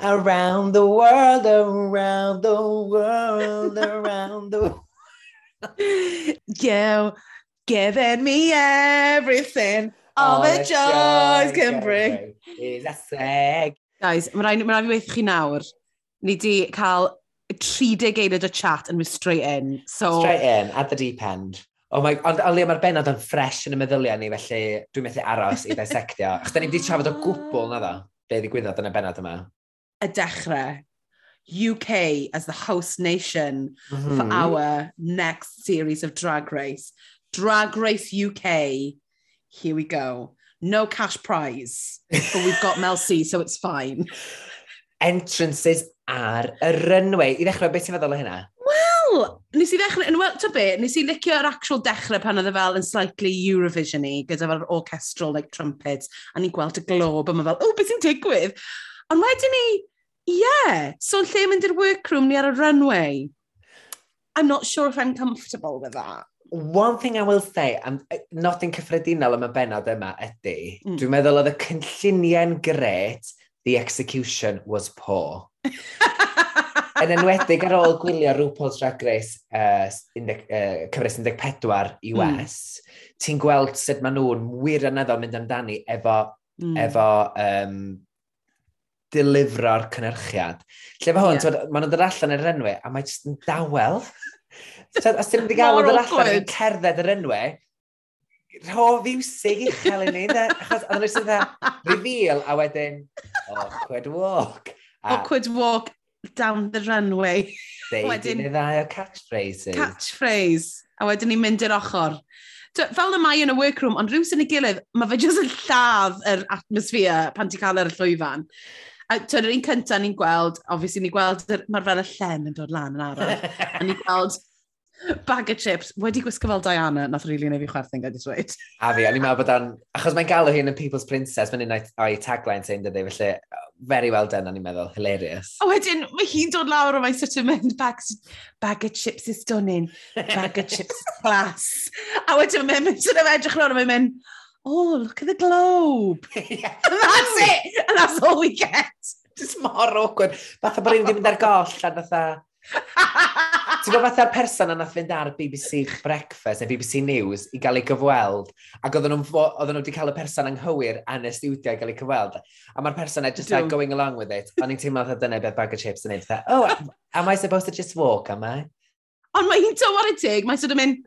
Around the world, around the world, around the world. You given me everything all the joys can bring. Is a seg. Guys, mae rhaid ma i weithio chi nawr. Ni di cael 30 eilad o chat yn mynd straight in. So... Straight in, at the deep end. Oh my, ond o mae'r benod yn ffres yn y meddyliau ni, felly dwi'n methu aros i ddisectio. Chos da ni wedi trafod o gwbl na dda, be ddigwyddodd yn y benod yma y dechrau, UK as the host nation mm -hmm. for our next series of Drag Race. Drag Race UK, here we go. No cash prize, but we've got Mel C, so it's fine. Entrances ar y runway. I ddechrau, beth ti'n feddwl o hynna? Wel, nes i ddechrau, yn wel, to be, nes i licio'r actual dechrau pan oedd e fel yn slightly Eurovision-y, gyda fel orchestral, like trumpets, a ni'n gweld y glob, a mae fel, o, beth sy'n digwydd? Ond wedyn ni, ie, yeah. so lle mynd i'r workroom ni ar y runway. I'm not sure if I'm comfortable with that. One thing I will say, I'm not yn cyffredinol am y benod yma ydy, mm. dwi'n meddwl oedd y cynlluniau'n gret, the execution was poor. yn enwedig ar ôl gwylio RuPaul's Drag Race uh, uh, cyfres 14 US, mm. ti'n gweld sut maen nhw'n wir yn mynd amdani efo, mm. efo um, delifro'r cynnyrchiad. Lle mae hwn, yeah. maen nhw'n dod allan yr enwau, a mae jyst yn dawel. Os ti'n mynd i gael yn dod allan yn cerdded yr enwau, rho fiwsig uchel i ni, achos oedd nhw'n dda reveal, a wedyn, awkward walk. A, awkward walk down the runway. Wedyn, neu ddau o catchphrases. Catchphrase. A wedyn ni'n mynd i'r ochr fel y mae yn y workroom, ond rhywun yn ei gilydd, mae fe jyst yn lladd yr atmosffer pan ti'n cael yr llwyfan. A tyd, yr un cyntaf ni'n gweld, obviously ni'n gweld, mae'r fel y llen yn dod lan yn arall. a ni'n gweld bag of chips wedi gwisgo fel Diana, nath rili really neu fi chwerthu'n gadi dweud. A fi, o'n i'n meddwl bod o'n... Achos mae'n galw hi'n y People's Princess, mae'n un o'i tagline sy'n dyddi, felly very well done, o'n i'n meddwl, hilarious. A wedyn, mae hi'n dod lawr o mae'n sort of mynd bag, bag of chips is stunning, bag of chips class. A wedyn mae'n mynd, sort of edrych lawr, mae'n mynd, oh, look at the globe. yeah. And that's it. And that's all we get. Just mor awkward. Fatha bod rhywun wedi mynd ar goll a fatha... Ti'n gwybod fatha'r person yna fynd ar BBC Breakfast neu BBC News i gael ei gyfweld ac oedden nhw, oedden nhw wedi cael y person anghywir yn y studio i gael ei gyfweld a mae'r person e just like going along with it ond i'n teimlo fatha dyna beth bag of chips yn neud oh, am I supposed to just walk, am I? Ond mae hi'n tywar y tig, mae'n sort of mynd,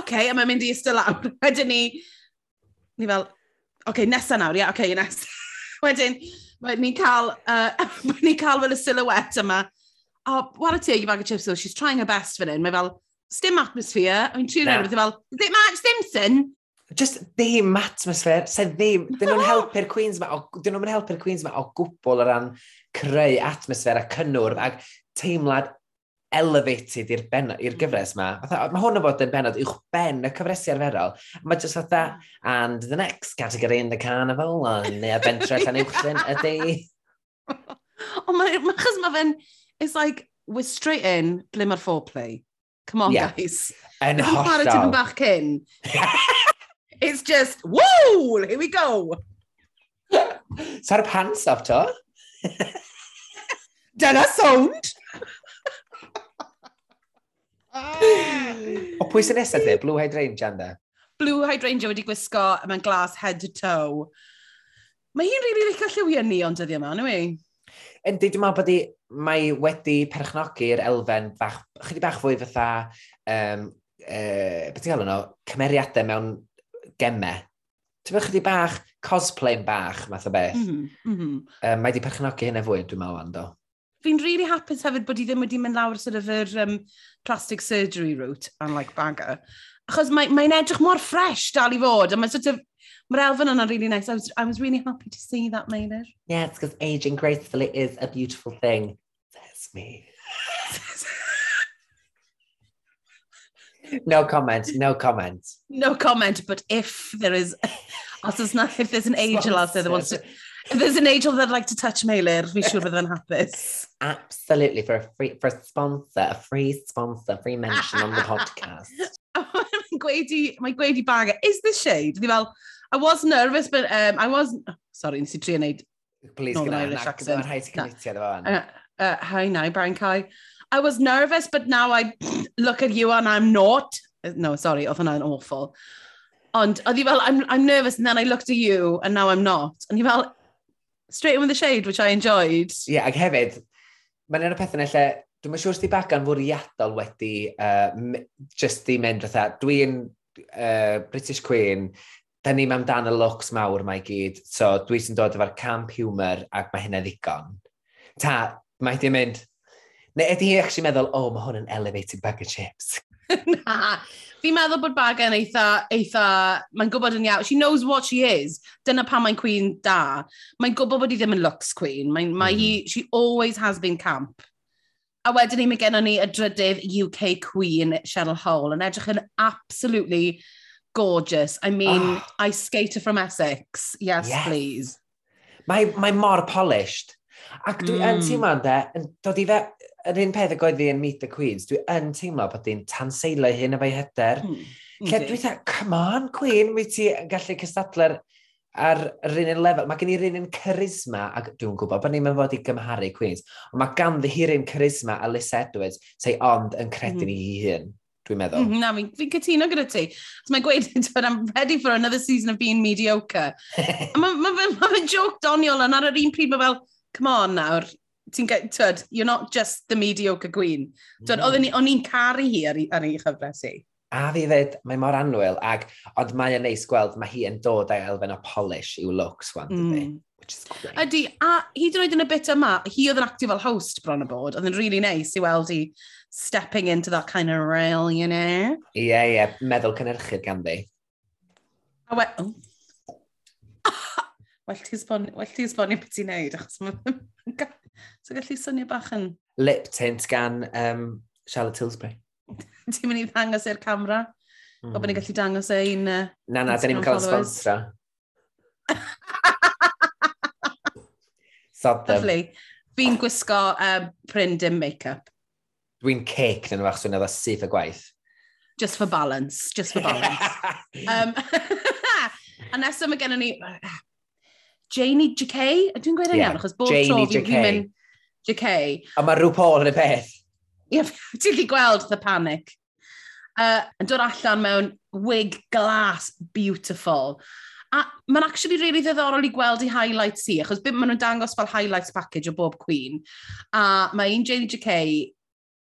okay, a mae'n mynd i ystod lawr. Wedyn ni, ni fel, oce, okay, nesa nawr, ia, yeah, oce, okay, nesa. Wedyn, ni'n cael, uh, ni'n cael fel y silhouette yma. O, oh, what a teg i bag of chips, though. she's trying her best fan hyn. Mae fel, stim atmosphere, a fi'n trin no. fel, ddim match, ddim sin. Just ddim atmosphere, se ddim, dyn nhw'n helpu'r Queens ma, o, dyn nhw'n helpu'r Queens ma o gwbl o ran creu atmosfer a cynnwrdd ac teimlad elevated i'r ben... i'r hmm. gyfres ma. Fatha, Mae hwn yn bod yn benod uwch ben y cyfresu arferol. Mae jyst fatha, hmm. and the next category in the carnival, yn neu a bentre allan uwchlyn ydy... Ond mae, achos mae fe'n, it's like, we're straight in, ble mae'r foreplay. Come on, yeah. guys. Yn hollol. Yn tipyn bach cyn. it's just, woo, here we go. Sa'r pants off to? Dyna sound! o pwy sy'n nesaf dde? Blue Hydrangea ynddo? Blue Hydrangea wedi gwisgo mewn glas head to toe. Mae hi'n rili really licio lliwiau ni ond dyddi yma, nhw i? Yndi, dwi'n meddwl bod hi, mae wedi perchnogi'r elfen bach, chydig bach fwy fatha, um, uh, beth i'n gael cymeriadau mewn gemau. Ti'n meddwl chydig bach, cosplay'n bach, math o beth. Mm -hmm, mm -hmm. Um, mae wedi perchnogi hynna fwy, dwi'n meddwl, ando fi'n really hapus hefyd bod i ddim wedi mynd lawr sort of yr um, plastic surgery route, unlike bagger. Achos mae'n mae, edrych mor fresh dal i fod, a mae sort of, mae'r elfen yna'n really nice. I was, I was really happy to see that, Maynard. Yeah, it's because aging gracefully is a beautiful thing. That's me. no comment, no comment. No comment, but if there is, as oes not, if there's an angel out there that wants to If there's an angel that'd like to touch Meilir, fi siŵr bydd yn hapus. Absolutely, for a, free, for a sponsor, a free sponsor, free mention on the podcast. mae'n gweud i, mae'n gweud i is this shade? Dwi fel, I was nervous, but um, I was... Oh, sorry, nes i trio wneud Please, Northern Irish accent. Mae'n rhaid i cynnwytio efo fan. Uh, hi now, Brian Kai. I was nervous, but now I look at you and I'm not. Uh, no, sorry, oedd hwnna'n awful. Ond, oedd hi fel, I'm, I'm nervous and then I looked at you and now I'm not. And hi fel, straight in with the shade, which I enjoyed. Ie, yeah, ac hefyd, mae'n un o pethau lle, dwi'n mynd siŵr sydd bagan fwriadol wedi uh, just i mynd fatha, dwi'n uh, British Queen, da ni'n amdan y looks mawr mae gyd, so dwi sy'n dod efo'r camp humour ac mae hynna ddigon. Ta, mae di mynd, neu ydy hi eich meddwl, o, oh, mae hwn yn elevated bag of chips. Na, fi'n meddwl bod Bagan eitha, eitha, mae'n gwybod yn iawn, she knows what she is, dyna pa mae'n queen da. Mae'n gwybod bod hi ddim yn looks queen, mae'n, mm. hi, she always has been camp. A wedyn ni, mae gennym ni y drydydd UK queen, Cheryl Hole, yn edrych yn absolutely gorgeous. I mean, oh. I skater from Essex, yes, yes. please. Mae, mae mor polished. Ac dwi mm. yn teimlo de, yn dod i fe, yr un peth y goedd fi yn Meet the Queens, dwi yn teimlo bod di'n tanseilio hyn efo'i hyder. Mm. Lle dwi dda, come on, Queen, mi ti yn gallu cystadlu'r ar yr un lefel. Mae gen i'r un charisma, ac dwi'n gwybod bod ni'n fod i gymharu Queens, ond mae ganddi hi'r un charisma a Liz Edwards, sef ond yn credu mm. ni hi hun dwi'n meddwl. Mm, na, fi'n fi cytuno gyda ti. So mae'n gweud, I'm ready for another season of being mediocre. Mae'n ma, ma, ma, ma joke doniol yn ar yr un pryd, mae fel, come on nawr, ti'n gael, twyd, you're not just the mediocre queen. Twyd, mm. o'n ni, i'n caru hi ar, ar ei chyfres i. A fi ddweud, mae mor anwyl, ag, ond mae yn neis gweld, mae hi yn dod â'i elfen o polish i'w looks, wan, dydy. mm. Which is great. Ydy, a hyd yn oed yn y bit yma, hi oedd yn actio fel host bron y bod, oedd yn really nice i weld hi stepping into that kind of rail, you know? Ie, yeah, ie, yeah, meddwl cynnyrchyd ganddi. A we... Oh. Well, ti esbonio beth ti'n neud, achos mae'n So gallu swnio bach yn... Lip tint gan um, Charlotte Tilsbury. Ti'n mynd i ddangos i'r camera? Mm. Gofyn ni'n gallu dangos e un... Uh, na, na, da ni'n cael sponsra. Sod them. Lovely. Fi'n gwisgo um, print dim make-up. Dwi'n cake yn fach swnio dda syth y gwaith. Just for balance, just for balance. um, a nesaf mae gennym ni, Janie JK? Dwi'n gweud yn yeah. iawn, achos bob Janie tro fi'n mynd JK. A mae rhyw Paul yn y peth. Ie, ti'n di gweld the panic. Uh, yn dod allan mewn wig glas beautiful. A mae'n actually really ddiddorol i gweld i highlights hi, achos beth maen nhw'n dangos fel highlights package o bob Queen. A mae un Janie JK,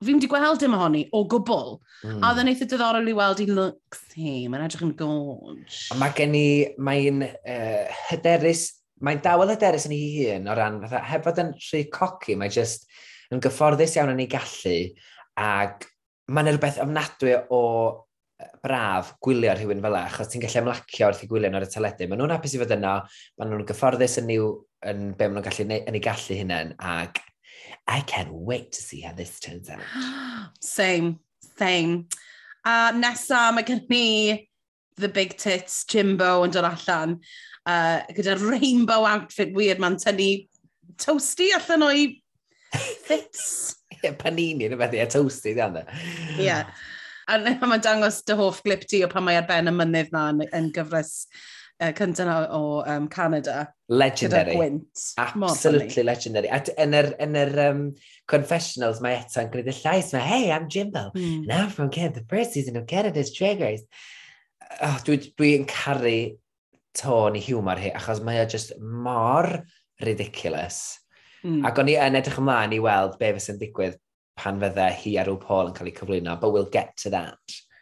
fi'n wedi gweld dim ohoni, o gwbl. Mm. A oedd yn eitha diddorol i weld i looks hi, mae'n edrych yn gorge. Mae gen i, mae'n uh, hyderus mae'n dawel hyderus yn ei hun o ran, fatha, heb fod yn rhy coci, mae just yn gyfforddus iawn yn ei gallu, ac mae'n e rhywbeth ofnadwy o braf gwylio rhywun fel e, achos ti'n gallu ymlacio wrth i gwylio ar y teledu. Maen nhw'n hapus i fod yno, maen nhw'n gyfforddus yn, i'w, yn be maen nhw'n gallu, yn ei gallu hunain, ac I can't wait to see how this turns out. Same, same. A uh, nesaf mae gen ni The Big Tits Jimbo yn dod allan uh, gyda rainbow outfit weird ma'n tynnu toasty allan o'i fits. Ie, panini yn y beth, ie, toasty, di anna. Ie. A mae'n dangos dy hoff glip ti o pan mae ar ben y mynydd na yn, yn gyfres uh, cyntaf o um, Canada. Legendary. Gwynt. Absolutely legendary. At, yn yr, yn yr um, confessionals mae eto yn gwneud y llais mae, hey, I'm Jimbo, mm. and I'm from Canada, the first season of Canada's Drag Race. Oh, dwi'n dwi, dwi caru tôn i hiwmor hi, achos mae e o just mor ridiculous. Mm. Ac o'n i yn edrych ymlaen i weld be fysa'n digwydd pan fydde hi a rhyw Paul yn cael ei cyflwyno, but we'll get to that.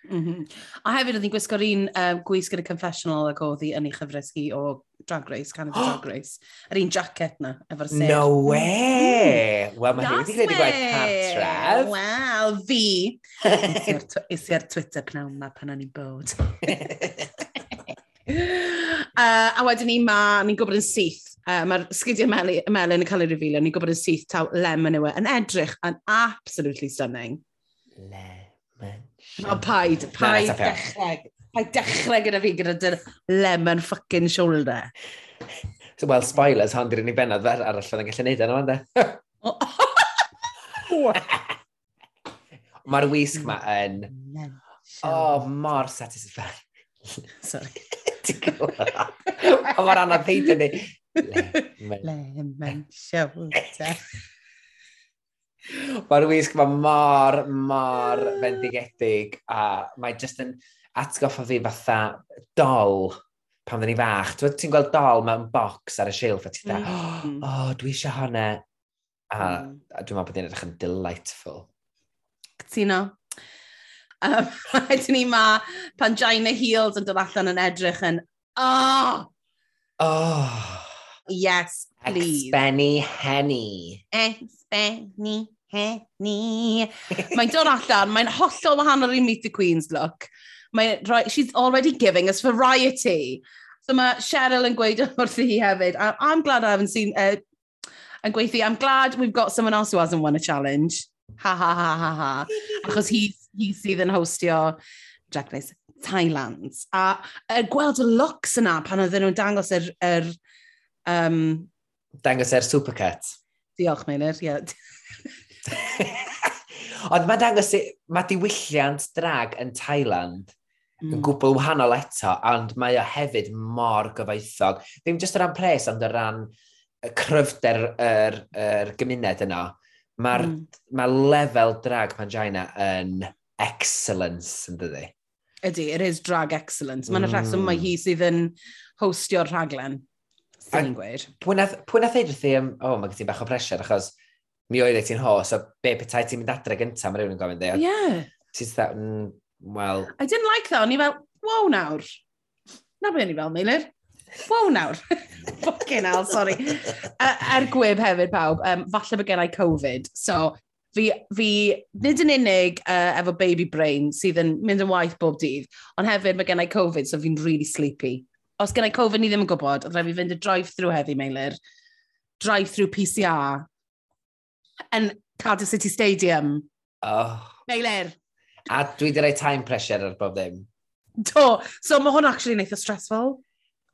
Mm -hmm. A hefyd oedd hi'n gwisgo'r un um, gwisg gyda confessional ac oedd hi yn ei chyfres hi o Drag Race, Canada Drag Race. Yr un jacket na, efo'r sef. No mm, way! Mm. Wel, mae hi wedi gwneud i gwaith cartref. Wel, fi. Is Isi ar Twitter pnawn ma pan o'n i'n bod. Uh, a wedyn ni ma, ni'n gwybod yn syth, uh, mae'r sgidiau meli, melyn yn cael ei revealio, ni'n gwybod yn syth taw lemon yw e, yn edrych yn absolutely stunning. Lemon. O, paid, paid no, dechreg. Paid dechreg gyda fi gyda dy lemon fucking shoulder. So, Wel, spoilers, hon di'r unig benod fer arall oedd yn gallu neud yna, de? Mae'r wisg ma yn... Oh, mor satisfying. Sorry. A mae'r Anna Peidio ni. Lemon shoulder. Mae'r wisg mae mor, mor fendigedig a mae jyst yn atgoffa fi fatha dol pan ddyn ni fach. Ti'n gweld dol mewn bocs ar y silff a ti'n dda, mm. o, oh, dwi eisiau hwnna. A, mm. a dwi'n meddwl bod hi'n edrych yn delightful. Cytuno. Um, Rhaid ni ma Pangina Heels yn dod allan yn edrych yn, oh! Oh! Yes, please. Expenny Henny. Expenny Henny. mae'n dod allan, mae'n hollol wahanol i Meet the Queen's look. Mae, she's already giving us variety. So mae Cheryl yn gweud wrth hi hefyd, I'm glad I haven't seen, uh, yn gweithio, I'm glad we've got someone else who hasn't won a challenge. Ha ha ha ha ha. Achos he's hi sydd yn hostio Drag Race Thailand. A uh, gweld y looks yna pan oedden nhw'n dangos yr... yr um... Dangos yr er supercut. Diolch, Meilir, ie. Ond mae dangos, mae diwylliant drag yn Thailand mm. yn gwbl wahanol eto, ond mae o hefyd mor gyfoethog. Ddim jyst o ran pres, ond o ran y cryfder yr, yr gymuned yno. Mae'r mm. ma lefel drag Pangina yn excellence, yn dydi? Ydy, it is drag excellence. Mae'n mm. rheswm mae hi mm. sydd yn hostio'r rhaglen, sy'n ni'n gweud. Pwy nath eid wrthi am, o, mae gen ti bach o pressure, achos mi oedd e ti'n ho, so be petai ti'n mynd adre gyntaf, mae rhywun yn gofyn, deo. Yeah. Ti'n dda, mm, well... I didn't like that, o'n i fel, wow nawr. Na be o'n i fel, Meilir. Wow nawr. Fucking hell, sorry. Uh, er, er gwyb hefyd, pawb, um, falle bod gennau Covid, so fi, fi nid yn unig uh, efo baby brain sydd yn mynd yn waith bob dydd, ond hefyd mae gennau Covid, so fi'n really sleepy. Os gennau Covid ni ddim yn gwybod, rhaid fi fynd y drive-thru heddi, Meilir, drive-thru PCR, yn Cardiff City Stadium. Oh. Meilir. A dwi wedi rhoi time pressure ar bob ddim. Do, so mae hwn actually neitha stressful.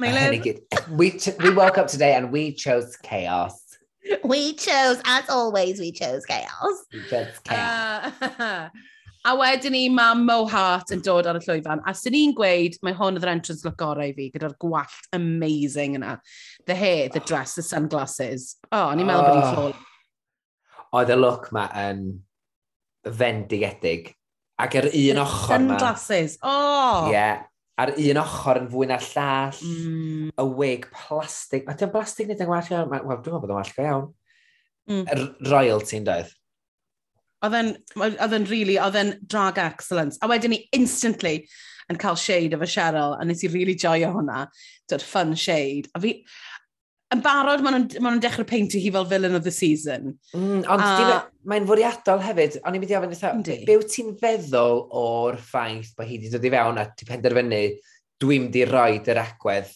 Meilir. We, we woke up today and we chose chaos. We chose, as always, we chose chaos. We chose uh, chaos. Uh, a wedyn ni, mae Mo Hart yn dod ar y llwyfan. A sy'n ni'n gweud, mae hwn oedd yr entrance look gorau i fi, gyda'r gwallt amazing yna. The hair, the dress, the sunglasses. O, oh, ni'n meddwl bod ni'n oh. ffôl. Oedd y look ma yn fendigedig. Ac yr un ochr ma... Sunglasses, o! Oh. Yeah, ar un ochr yn fwy na'r llall, mm. y wig plastig, Mae ti'n plastig nid yn gwallt iawn, wel, dwi'n meddwl bod yn wallt go iawn. Mm. Er, royalty'n doedd. Oedd e'n really, oedd e'n drag excellence. A wedyn ni instantly yn cael shade efo Cheryl, a nes i really joio hwnna, dod fun shade. A fi, yn barod, maen nhw'n ma nhw dechrau peintio hi fel villain of the season. Mm, ond a... mae'n fwriadol hefyd, ond i'n mynd i ofyn eitha, be wyt ti'n feddwl o'r ffaith bod hi wedi dod i fewn a ti penderfynu, dwi'n di roi yr agwedd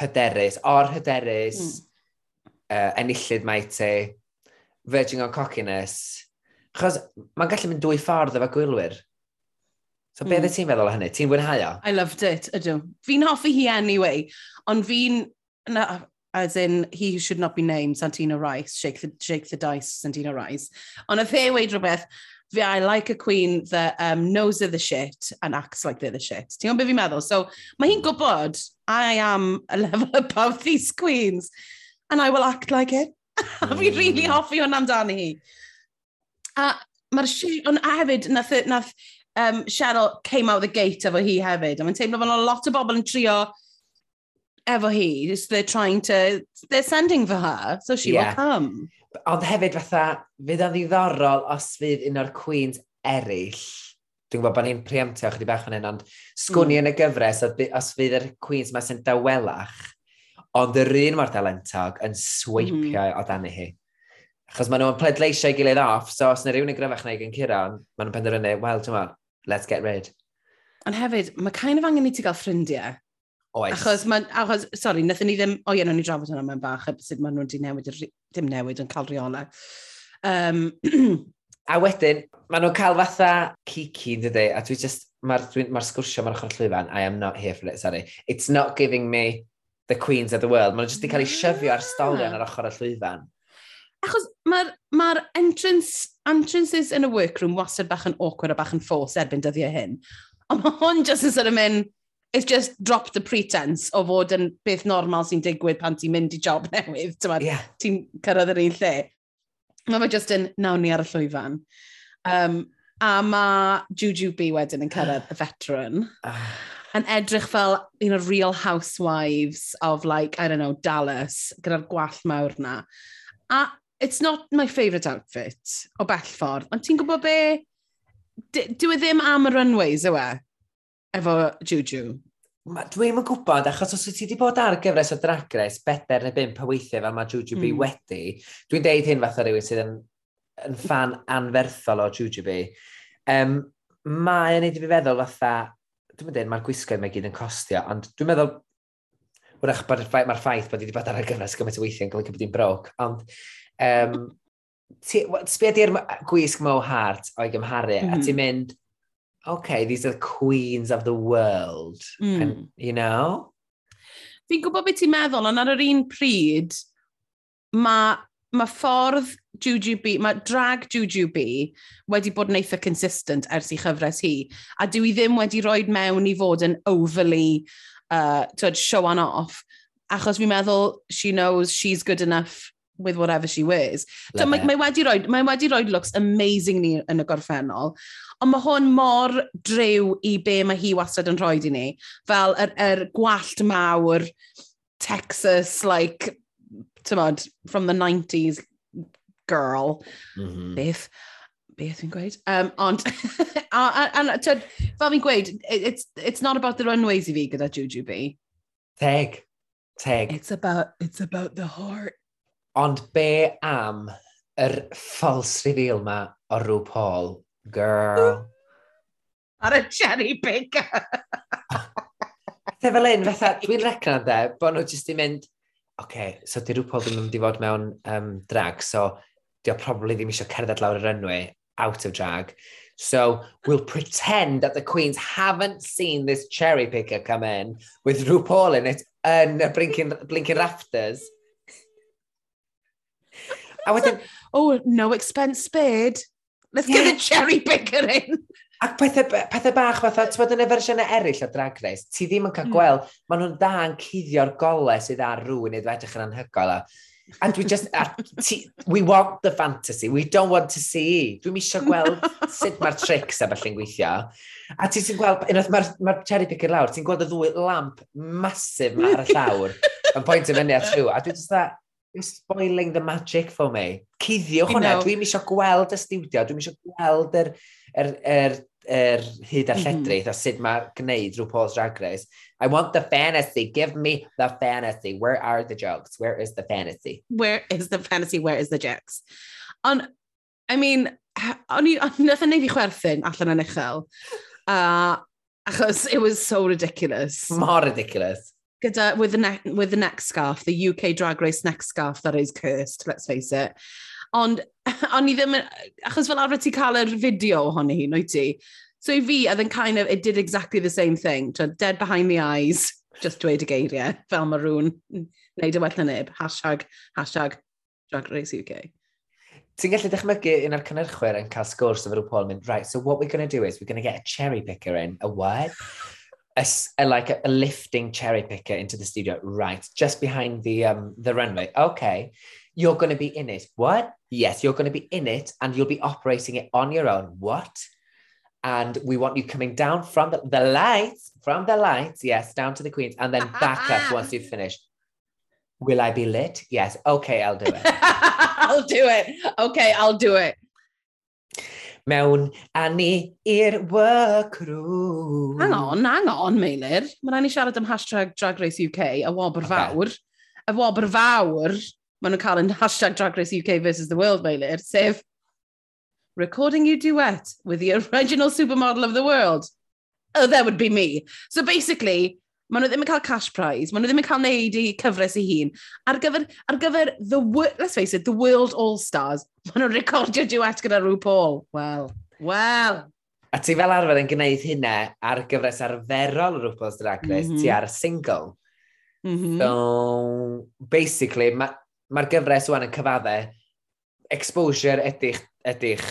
hyderus, o'r hyderus, mm. uh, enillydd mae ti, e, verging on cockiness, chos mae'n gallu mynd dwy ffordd efo gwylwyr. So mm. beth ti'n meddwl o hynny? Ti'n fwynhau o? I loved it, ydw. Fi'n hoffi hi anyway, ond fi'n... Na, as in, he should not be named Santino Rice, shake the, shake the dice, Santino Rice. Ond a fair weid rhywbeth, fi, I like a queen that um, knows they're the shit and acts like they're the shit. Ti'n gwybod beth fi'n meddwl? So, mae hi'n gwybod, I am a level above these queens, and I will act like it. a fi mm. really hoffi hwn amdani hi. A mae'r shit, ond a hefyd, nath, nath um, Cheryl came out the gate efo hi hefyd, a mae'n teimlo fel a lot o bobl yn trio efo hi, just they're trying to, they're sending for her, so she yeah. will come. Ond hefyd fatha, fydd o'n ddiddorol os fydd un o'r Queens eraill dwi'n gwybod bod ni'n preemptio chdi bach fan hyn, ond sgwni mm. yn y gyfres, os fydd yr Queens mae sy'n dawelach, ond yr un mor dalentog yn sweipio mm. o dan i hi. Achos maen nhw'n pledleisio i gilydd off, so os yna rhywun yn gryfach neu gen Ciron, maen nhw'n penderfynu, wel, ti'n let's get rid. Ond hefyd, mae kind of angen i ti gael ffrindiau. Oes. Achos, ma, achos, sori, nathon ni ddim, o ie, nhw'n ni drafod hwnna mewn bach, a sut maen nhw wedi newid, dim newid yn cael rheolau. Um, a wedyn, maen nhw'n cael fatha kiki, dydy, a dwi just, mae'r ma, sgwrsio mae'r ochr llwyfan, I am not here for it, sorry. It's not giving me the queens of the world. Maen nhw just wedi cael ei syfio ar stolion ar ochr y llwyfan. Achos mae'r ma entrance, entrances yn y workroom wastad bach yn awkward a bach yn ffos erbyn dyddiau hyn. Ond mae hwn just yn sort of mynd, it's just drop the pretense o fod yn beth normal sy'n digwydd pan ti'n mynd i job newydd, ti'n yeah. ti cyrraedd yr un lle. Mae fe just yn nawn ni ar y llwyfan. Um, a mae Juju B wedyn yn cyrraedd y veteran. Ah. yn edrych fel un o'r real housewives of like, I don't know, Dallas, gyda'r gwall mawr na. A it's not my favourite outfit o bell ffordd, ond ti'n gwybod be? Dyw e ddim am y runways, yw e? efo Juju? Dwi'n yn gwybod, achos os wyt ti wedi bod ar gyfres o Drag Race, bedair neu bimp o weithiau fel mae Jujubee mm. wedi, dwi'n deud hyn fath o rhywun sydd yn, yn fan anferthol o Juju B. Um, mae yn ei fi feddwl fatha, dwi'n meddwl mae'r gwisgoedd mae gyd yn costio, ond dwi'n meddwl, wrach mae'r ffaith, mae ffaith bod i wedi bod ar y gyfres gymaint o weithiau yn golygu bod i'n broc, ond um, sbio di'r gwisg Mo Hart o'i gymharu, mm. a mm-hmm. ti'n mynd, okay, these are the queens of the world, mm. and, you know? Fi'n gwybod beth ti'n meddwl, ond ar yr un pryd, mae ma ffordd Jujubee, mae drag Jujubee wedi bod yn eitha consistent ers i chyfres hi, a dwi ddim wedi rhoi mewn i fod yn overly uh, twyd, show on off, achos fi'n meddwl she knows she's good enough with whatever she wears. So mae, mae, wedi roi, mae wedi roi looks amazing ni yn y gorffennol, ond mae hwn mor drew i be mae hi wastad yn rhoi i ni. Fel yr, er, gwallt mawr, Texas, like, tymod, from the 90s girl, mm beth beth fi'n gweud. Um, ond, a, a, a, tyd, fel fi'n gweud, it's, it's not about the runways i fi gyda Juju B. Teg. Teg. It's about, it's about the heart. Ond be am yr false reveal ma o rhyw Paul? Girl. Ar y cherry picker. Fe fel un, fatha, dwi'n recna de, bod nhw jyst i mynd, oce, okay, so di rhyw Paul ddim yn mynd i fod mewn um, drag, so di o probably ddim eisiau cerdded lawr yr runway out of drag. So we'll pretend that the queens haven't seen this cherry picker come in with RuPaul in it yn y blinking, blinking rafters. A wedyn, oh, no expense spared. Let's yeah. get the cherry picker in. Ac pethau, pethau bach fatha, ti'n bod yn y fersiynau eraill o Drag Race, ti ddim yn cael mm. gweld, maen nhw'n da yn cuddio'r golau sydd ar rŵ iddo edrych yn anhygoel. A, and we just, a, ti, we want the fantasy, we don't want to see. Dwi'n eisiau gweld sut mae'r tricks a felly'n gweithio. A ti sy'n gweld, unwaith mae'r ma cherry picker lawr, ti'n gweld y ddwy lamp masif ma ar y llawr yn pwynt i fyny at rhyw. A dwi'n just that, You're spoiling the magic for me. Cuddiwch hwnna. Dwi'n eisiau gweld y studio, dwi'n eisiau gweld yr, yr, yr, yr hyd a mhm. lledraeth mm -hmm. a sut mae gwneud rhyw Paul's Drag Race. I want the fantasy. Give me the fantasy. Where are the jokes? Where is the fantasy? Where is the fantasy? Where is the jokes? On, I mean, o'n i, nath o'n i chwerthin allan yn uchel. Uh, achos it was so ridiculous. Mor ridiculous gyda, with the, neck, with the neck scarf, the UK Drag Race neck scarf that is cursed, let's face it. Ond, o'n i ddim, achos fel arfer ti cael yr fideo ohoni hi, noet ti. So i fi, oedd yn kind of, it did exactly the same thing. Dead behind the eyes, just dweud y geiriau, fel mae rhywun wneud y e well na neb. Hashtag, hashtag Drag Race UK. Ti'n gallu dychmygu un o'r cynnyrchwyr yn cael sgwrs efo rhyw Paul mynd, right, so what we're going to do is we're going to get a cherry picker in, a what? A, a, like a, a lifting cherry picker into the studio, right, just behind the um, the runway. Okay, you're going to be in it. What? Yes, you're going to be in it and you'll be operating it on your own. What? And we want you coming down from the, the lights, from the lights, yes, down to the queens, and then back up once you've finished. Will I be lit? Yes. Okay, I'll do it. I'll do it. Okay, I'll do it. mewn a ni i'r workroom. Hang on, hang on, Meilir. Mae rhaid ni siarad am hashtag Drag Race UK, a wobr okay. fawr. Y wobr fawr, maen nhw'n cael yn hashtag Drag Race UK versus the world, Meilir, sef recording you duet with the original supermodel of the world. Oh, that would be me. So basically, maen nhw ddim yn cael cash prize, maen nhw ddim yn cael neud i cyfres i hun. Ar gyfer, ar gyfer the, let's face it, the World All-Stars, maen nhw'n recordio duet gyda rhyw Paul. Wel, wel. A ti fel arfer yn gwneud hynna ar gyfres arferol rhywbeth Drag Race, mm -hmm. ti ar single. Mm -hmm. So, basically, mae'r ma, gyfres wan yn cyfadde exposure ydych, ydych,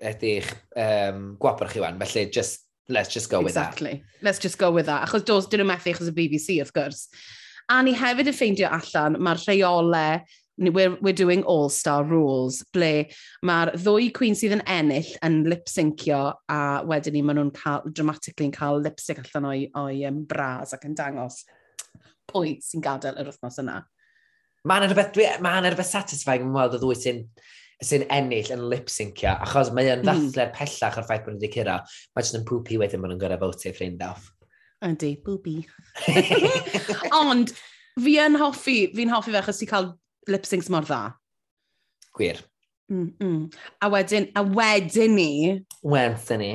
ydych um, gwabr chi wan. Felly, just let's just go with that. Exactly. Let's just go with that. Achos dos, dyn nhw methu achos y BBC, wrth gwrs. A ni hefyd yn ffeindio allan, mae'r rheolau we're, we're doing all-star rules, ble mae'r ddwy cwyn sydd yn ennill yn lip-syncio a wedyn ni maen nhw'n cael, dramatically yn cael lip-sync allan o'i, oi um, bras ac yn dangos pwy sy'n gadael yr wythnos yna. Mae'n rhywbeth, mae'n rhywbeth satisfying yn weld y ddwy sy'n sy'n ennill yn lip-syncio, achos mae yn mhm. ddathlu'r pellach o'r ffaith bod nhw wedi cyrra, mae jyst yn pwpi wedyn bod nhw'n gorau fawtio ffrind off. Ydy, bwbi. Ond, fi yn hoffi, fi'n hoffi fe achos ti cael lip-syncs mor dda. Gwir. Mm -mm. A wedyn, a wedyn ni... Wedyn ni.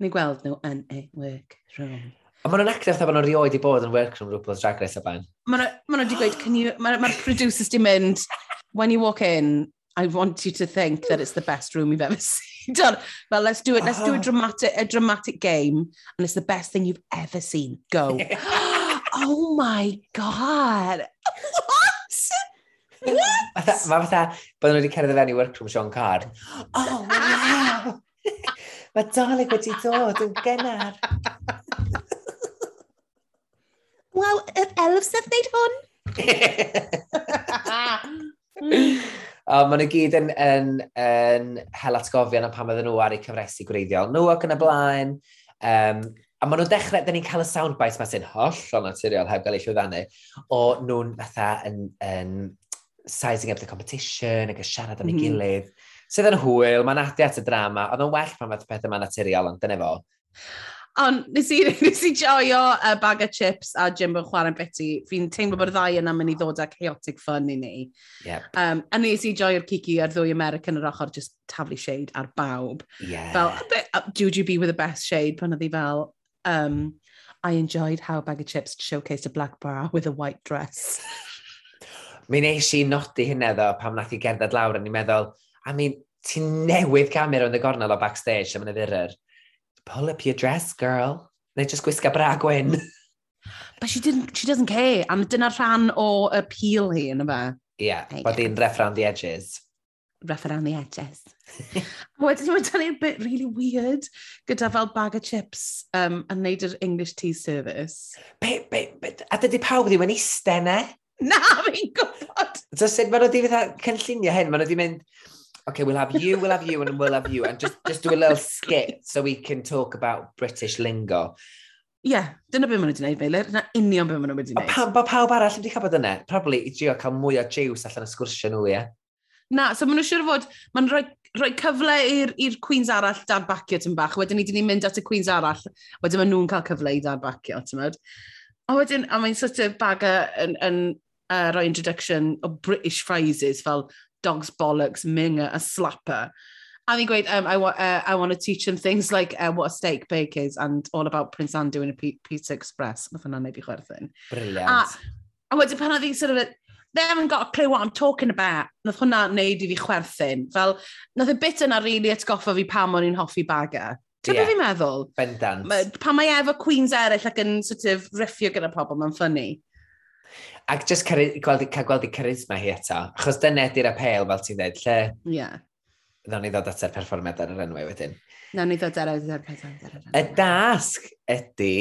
Ni gweld nhw yn a workroom. A maen nhw'n actio fatha bod nhw'n rioed i bod yn workroom rhywbeth Drag Race o bain. Maen nhw wedi gweud, mae'r ma producers di mynd, when you walk in, I want you to think that it's the best room you've ever seen. Done. Well, let's do it. Let's do a oh. dramatic, a dramatic game, and it's the best thing you've ever seen. Go. oh my god. What? What? Mae fatha, bod nhw wedi cerdded fewn i workroom Sean Card. Oh, wow. Mae Dolig wedi dod yn gynnar. Wel, yr elfs sydd wneud hwn. Um, maen nhw gyd yn, yn, yn hel atgofion am pam oedden nhw ar eu cyfresu gwreiddiol nhw ac yn y blaen. Um, a maen nhw'n dechrau, da ni'n cael y soundbite mae sy'n holl o naturiol heb gael ei llwyddannu, o nhw'n fatha yn, yn sizing up the competition ac yn siarad am mm -hmm. gilydd. Sydd yn hwyl, mae'n adio at y drama, oedd yn well pan fath pethau mae'n naturiol, ond dyna fo. Ond nes i, nes i joio a bag o chips a Jimbo chwarae beti. Fi'n teimlo bod y ddau yna mynd i ddod â chaotic fun i ni. Yep. Um, a nes i joio'r cici a'r ddwy American yr ochr just taflu shade ar bawb. Yeah. Fel, a bit, uh, Juju with the best shade pan oedd hi fel, um, I enjoyed how bag of chips showcased a black bra with a white dress. Mi nes i nodi hynna ddo pam nath i gerdded lawr a ni'n meddwl, I mean, ti newydd camera yn y gornel o backstage am yn y ddyrr pull up your dress, girl. Neu just gwisga bra gwyn. But she, didn't, she doesn't care. A dyna rhan o appeal hi yn yma. Yeah, bod hi'n ref around the edges. Rough around the edges. Wedyn ni'n dal i'r bit really weird gyda fel bag of chips um, yn neud yr English tea service. Be, be, be, a dydy pawb ddim yn eistedd ne? Na, fi'n gwybod. So, sut maen nhw wedi fatha cynllunio hyn? Maen nhw wedi mynd, okay, we'll have you, we'll have you, and we'll have you, and just, just do a little skit so we can talk about British lingo. Ie, yeah, dyna beth maen nhw wedi gwneud, Meilir. Na union beth maen nhw wedi gwneud. Pa, Pam, pawb arall wedi cael bod yna? Probably i drio cael mwy o jiws allan y sgwrsio nhw, ie? Na, so maen nhw'n siŵr fod, maen rhoi, rhoi cyfle i'r Queens arall dad bacio tyn bach. Wedyn ni, wedi mynd at y Queens arall. Wedyn maen nhw'n cael cyfle i dad bacio, ti'n mynd. A wedyn, a mae'n sort of bag yn, yn uh, rhoi introduction o British phrases fel dog's bollocks, minger, a slapper. A fi'n gweud, um, I, wa uh, I want to teach them things like uh, what a steak bake is and all about Prince Andrew in a P Pizza Express. Nath hwnna'n neud i chwerthin. Brilliant. A, a wedyn pan oedd hi'n sort of, they haven't got a clue what I'm talking about. Nath hwnna neud i fi chwerthin. Fel, nath y bit yna rili really atgoffa fi pam o'n i'n hoffi baga. Ti'n yeah. fi'n meddwl? Bendant. Ma, pan mae e efo Queens eraill ac yn sort of riffio gyda pobl, mae'n ffynnu. Ac just cael gweld, cael gweld i charisma hi eto. Achos dyna ydy'r apel, fel ti'n dweud, lle... Ie. Yeah. Ddawn ni ddod at yr perfformiad ar yr enwau wedyn. Nawn ni ddod ar yr perfformiad ar yr enwau. Y dasg ydy,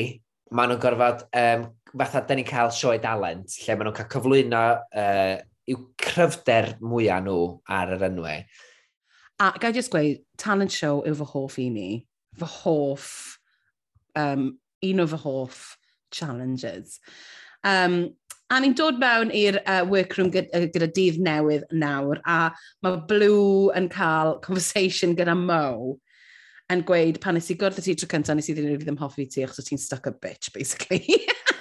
maen nhw'n gorfod, um, fatha, da ni'n cael sioe dalent, lle maen nhw'n cael cyflwyno uh, i'w cryfder mwyaf nhw ar yr enwau. A gael jyst gweud, talent show yw fy hoff i ni. Fy hoff, um, un o fy hoff challenges. Um, A ni'n dod mewn i'r uh, workroom gyda, gyda dydd newydd nawr, a mae Blue yn cael conversation gyda Mo yn gweud pan nes i gwrdd y ti tro cyntaf, nes i ddim rili ddim hoffi ti achos ti'n stuck a bitch, basically.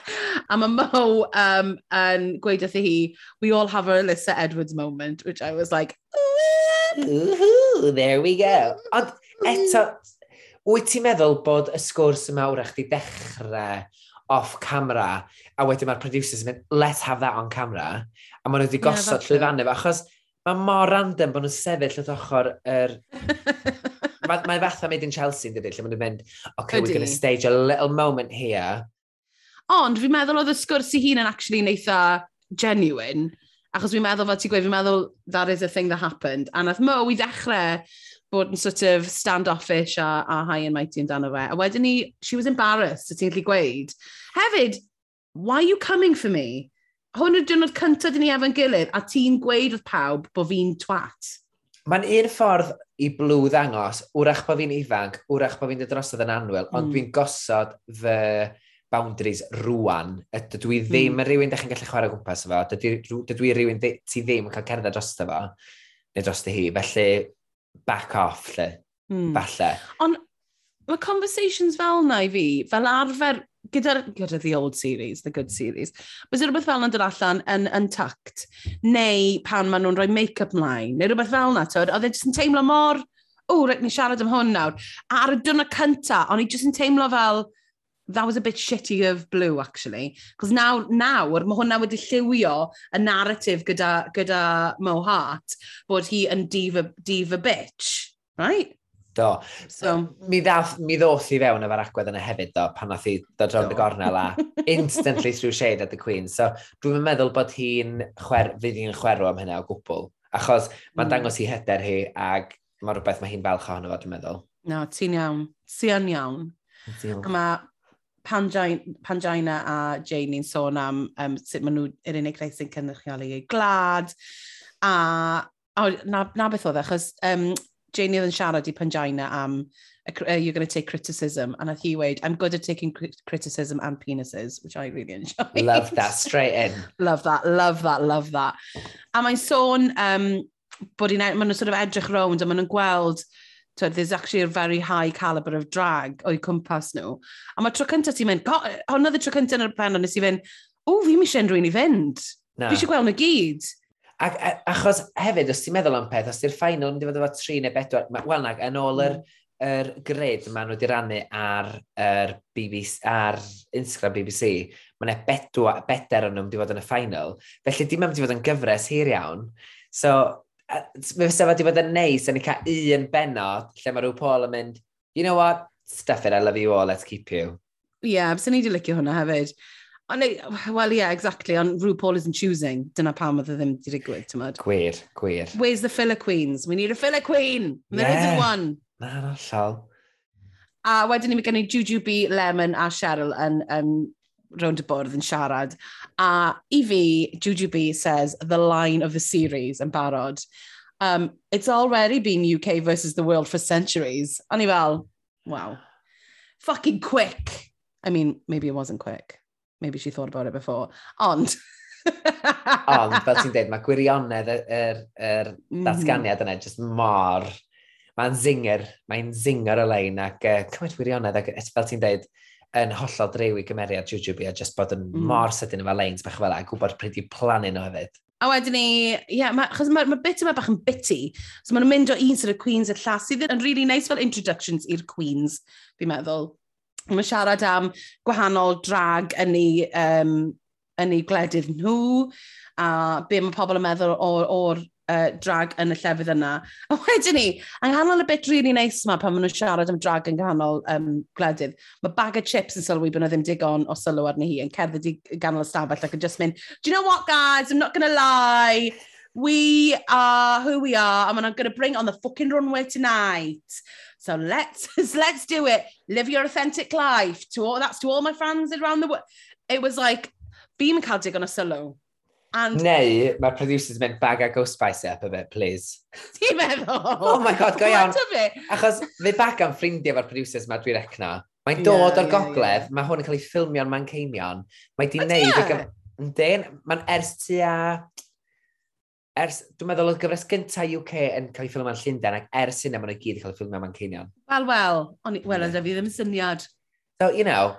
a mae Mo um, yn gweud wrth hi, we all have our Alyssa Edwards moment, which I was like, Ooh, there we go. Ond eto, wyt ti'n meddwl bod y sgwrs yma wrach di dechrau off camera a wedyn mae'r producers yn mynd, let's have that on camera, a maen nhw wedi gosod yeah, llwyfannu fe, achos mae mor random bod nhw'n sefyll wrth ochr yr... mae, mae fatha made in Chelsea yn dydyd, lle maen nhw'n mynd, okay, Ydy. we're going to stage a little moment here. Ond fi'n meddwl oedd y sgwrs i hun yn actually yn eitha genuine, achos fi'n meddwl fel ti'n gweud, fi'n meddwl that is a thing that happened, a nath Mo i ddechrau bod yn sort of standoffish a, a high and mighty amdano fe. A wedyn ni, she was embarrassed, so ti'n gallu gweud. Hefyd, why are you coming for me? Hwn yw'r diwrnod cyntaf dyn ni efo'n gilydd, a ti'n gweud wrth pawb bod fi'n twat. Mae'n un ffordd i blw ddangos, wrach bod fi'n ifanc, wrach bod fi'n dod drosodd yn anwyl, mm. ond dwi'n gosod fy boundaries rwan. Dydw i ddim mm. yn rhywun ddech chi'n gallu chwarae gwmpas efo, dydw, i rhywun ti ddim yn cael cerdded dros efo, neu dros hi, felly back off, lle, mm. falle. Ond mae conversations fel na i fi, fel arfer gyda, gyda the old series, the good series, bys rhywbeth fel yna'n dod allan yn, yn tucked, neu pan maen nhw'n rhoi make-up mlaen, neu rhywbeth fel yna, tyd, oedd e jyst yn teimlo mor, o, rhaid ni siarad am hwn nawr. A ar y diwrnod cynta, o'n i jyst yn teimlo fel, that was a bit shitty of blue, actually. Cos nawr, nawr, mae hwnna wedi lliwio y narrative gyda, gyda Mo Hart, bod hi yn diva, diva bitch, right? Do. So, mi, ddath, mi ddoth i fewn efo'r agwedd yna hefyd, do, pan nath i dod rownd y gornel a instantly through shade at the Queen. So, dwi'n meddwl bod hi'n chwer, fydd hi'n chwerw am hynna o gwbl. Achos mae'n mm. dangos i hyder hi ag mae rhywbeth mae hi'n falch ohono fo, dwi'n meddwl. No, ti'n iawn. Ti'n iawn. Diolch. A mae Pangina a Jane ni'n sôn am um, sut maen nhw yr unig rhaid sy'n cynrychioli ei glad. A, a na, na beth oedd, e, achos um, Janie oedd yn siarad i Pangina am uh, you're going to take criticism. And he weighed, I'm good at taking criticism and penises, which I really enjoy. Love that, straight in. love that, love that, love that. A mae'n sôn um, bod hi'n, e, maen nhw'n sort of edrych rownd a maen nhw'n gweld, so there's actually a very high caliber of drag o'i cwmpas nhw. A mae tro cyntaf ti'n mynd, hon oedd y tro cyntaf yn y pen, ond nes i fynd, o, fi mi eisiau unrhyw un i fynd. No. Fi eisiau gweld nhw gyd. Ac, e, achos hefyd, os ti'n meddwl am peth, os ti'r ffainal yn mynd i fod efo 3 neu 4, wel nag, yn ôl yr, yr grid maen nhw wedi rannu ar, yr BBC, ar Instagram BBC, mae yna bedwa, beder o'n mynd i fod yn y ffainal. Felly dim mynd i fod yn gyfres hir iawn. So, mae fysa fod i fod yn neis yn ei cael un benod lle mae rhyw Paul yn mynd, you know what, stuff it, I love you all, let's keep you. Ie, yeah, bys ni wedi licio hwnna hefyd. Ond, wel, yeah, exactly, ond RuPaul isn't choosing. Dyna pam oedd e ddim wedi digwydd, ti'n mynd. Gwir, gwir. Where's the filler queens? We need a filler queen! There yeah. isn't one! Na, na, llal. A wedyn ni mi i Juju B, Lemon a Cheryl yn um, rownd y bwrdd yn siarad. A i fi, Juju B says, the line of the series yn barod. Um, it's already been UK versus the world for centuries. A ni fel, wow. Fucking quick! I mean, maybe it wasn't quick maybe she thought about it before. Ond... Ond, fel ti'n dweud, mae gwirionedd yr, er, er, er datganiad yna jyst mor... Mae'n zinger, mae'n zinger o lein ac uh, cymryd wirionedd ac fel ti'n dweud, yn hollol drewi gymeriad Jujube a jyst bod yn mm. mor sydyn efo leins bach fel a gwybod pryd i plannu nhw hefyd. A wedyn ni, ie, yeah, mae ma, ma bit yma bach yn bitty. So maen nhw'n mynd o un sydd y Queens i'r llas sydd yn really nice fel introductions i'r Queens, fi'n meddwl. Mae'n siarad am gwahanol drag yn ei, um, yn ei gledydd nhw, a be mae pobl yn meddwl o'r, or uh, drag yn y llefydd yna. A wedyn ni, yng nghanol y bit really neis nice yma pan maen nhw'n siarad am drag yn ghanol um, gledydd, mae bag of chips yn sylwi bod nhw ddim digon o sylw arni hi yn cerdded i ganol ystafell ac yn just mynd, do you know what guys, I'm not going to lie, we are who we are and I'm going to bring on the fucking runway tonight. So let's let's do it. Live your authentic life. To all that's to all my fans around the world. It was like, fi yn cael digon o sylw. And... Neu, mae'r producers mynd bag a go spice up a bit, please. Ti'n meddwl? Oh my god, go iawn. Achos fe bag am ffrindiau efo'r producers mae dwi'n recna. Mae'n dod yeah, o'r yeah, gogledd, yeah. mae hwn yn cael ei ffilmio'n Manceinion. Mae di wneud... Yndyn, mae'n ers tua ers, dwi'n meddwl oedd gyfres gyntaf UK yn cael ei ffilm yn Llundain, ac ers yna maen nhw gyd yn cael ei ffilm yn Ceinion. Wel, wel, ond wel, yeah. fi ddim yn syniad. So, you know,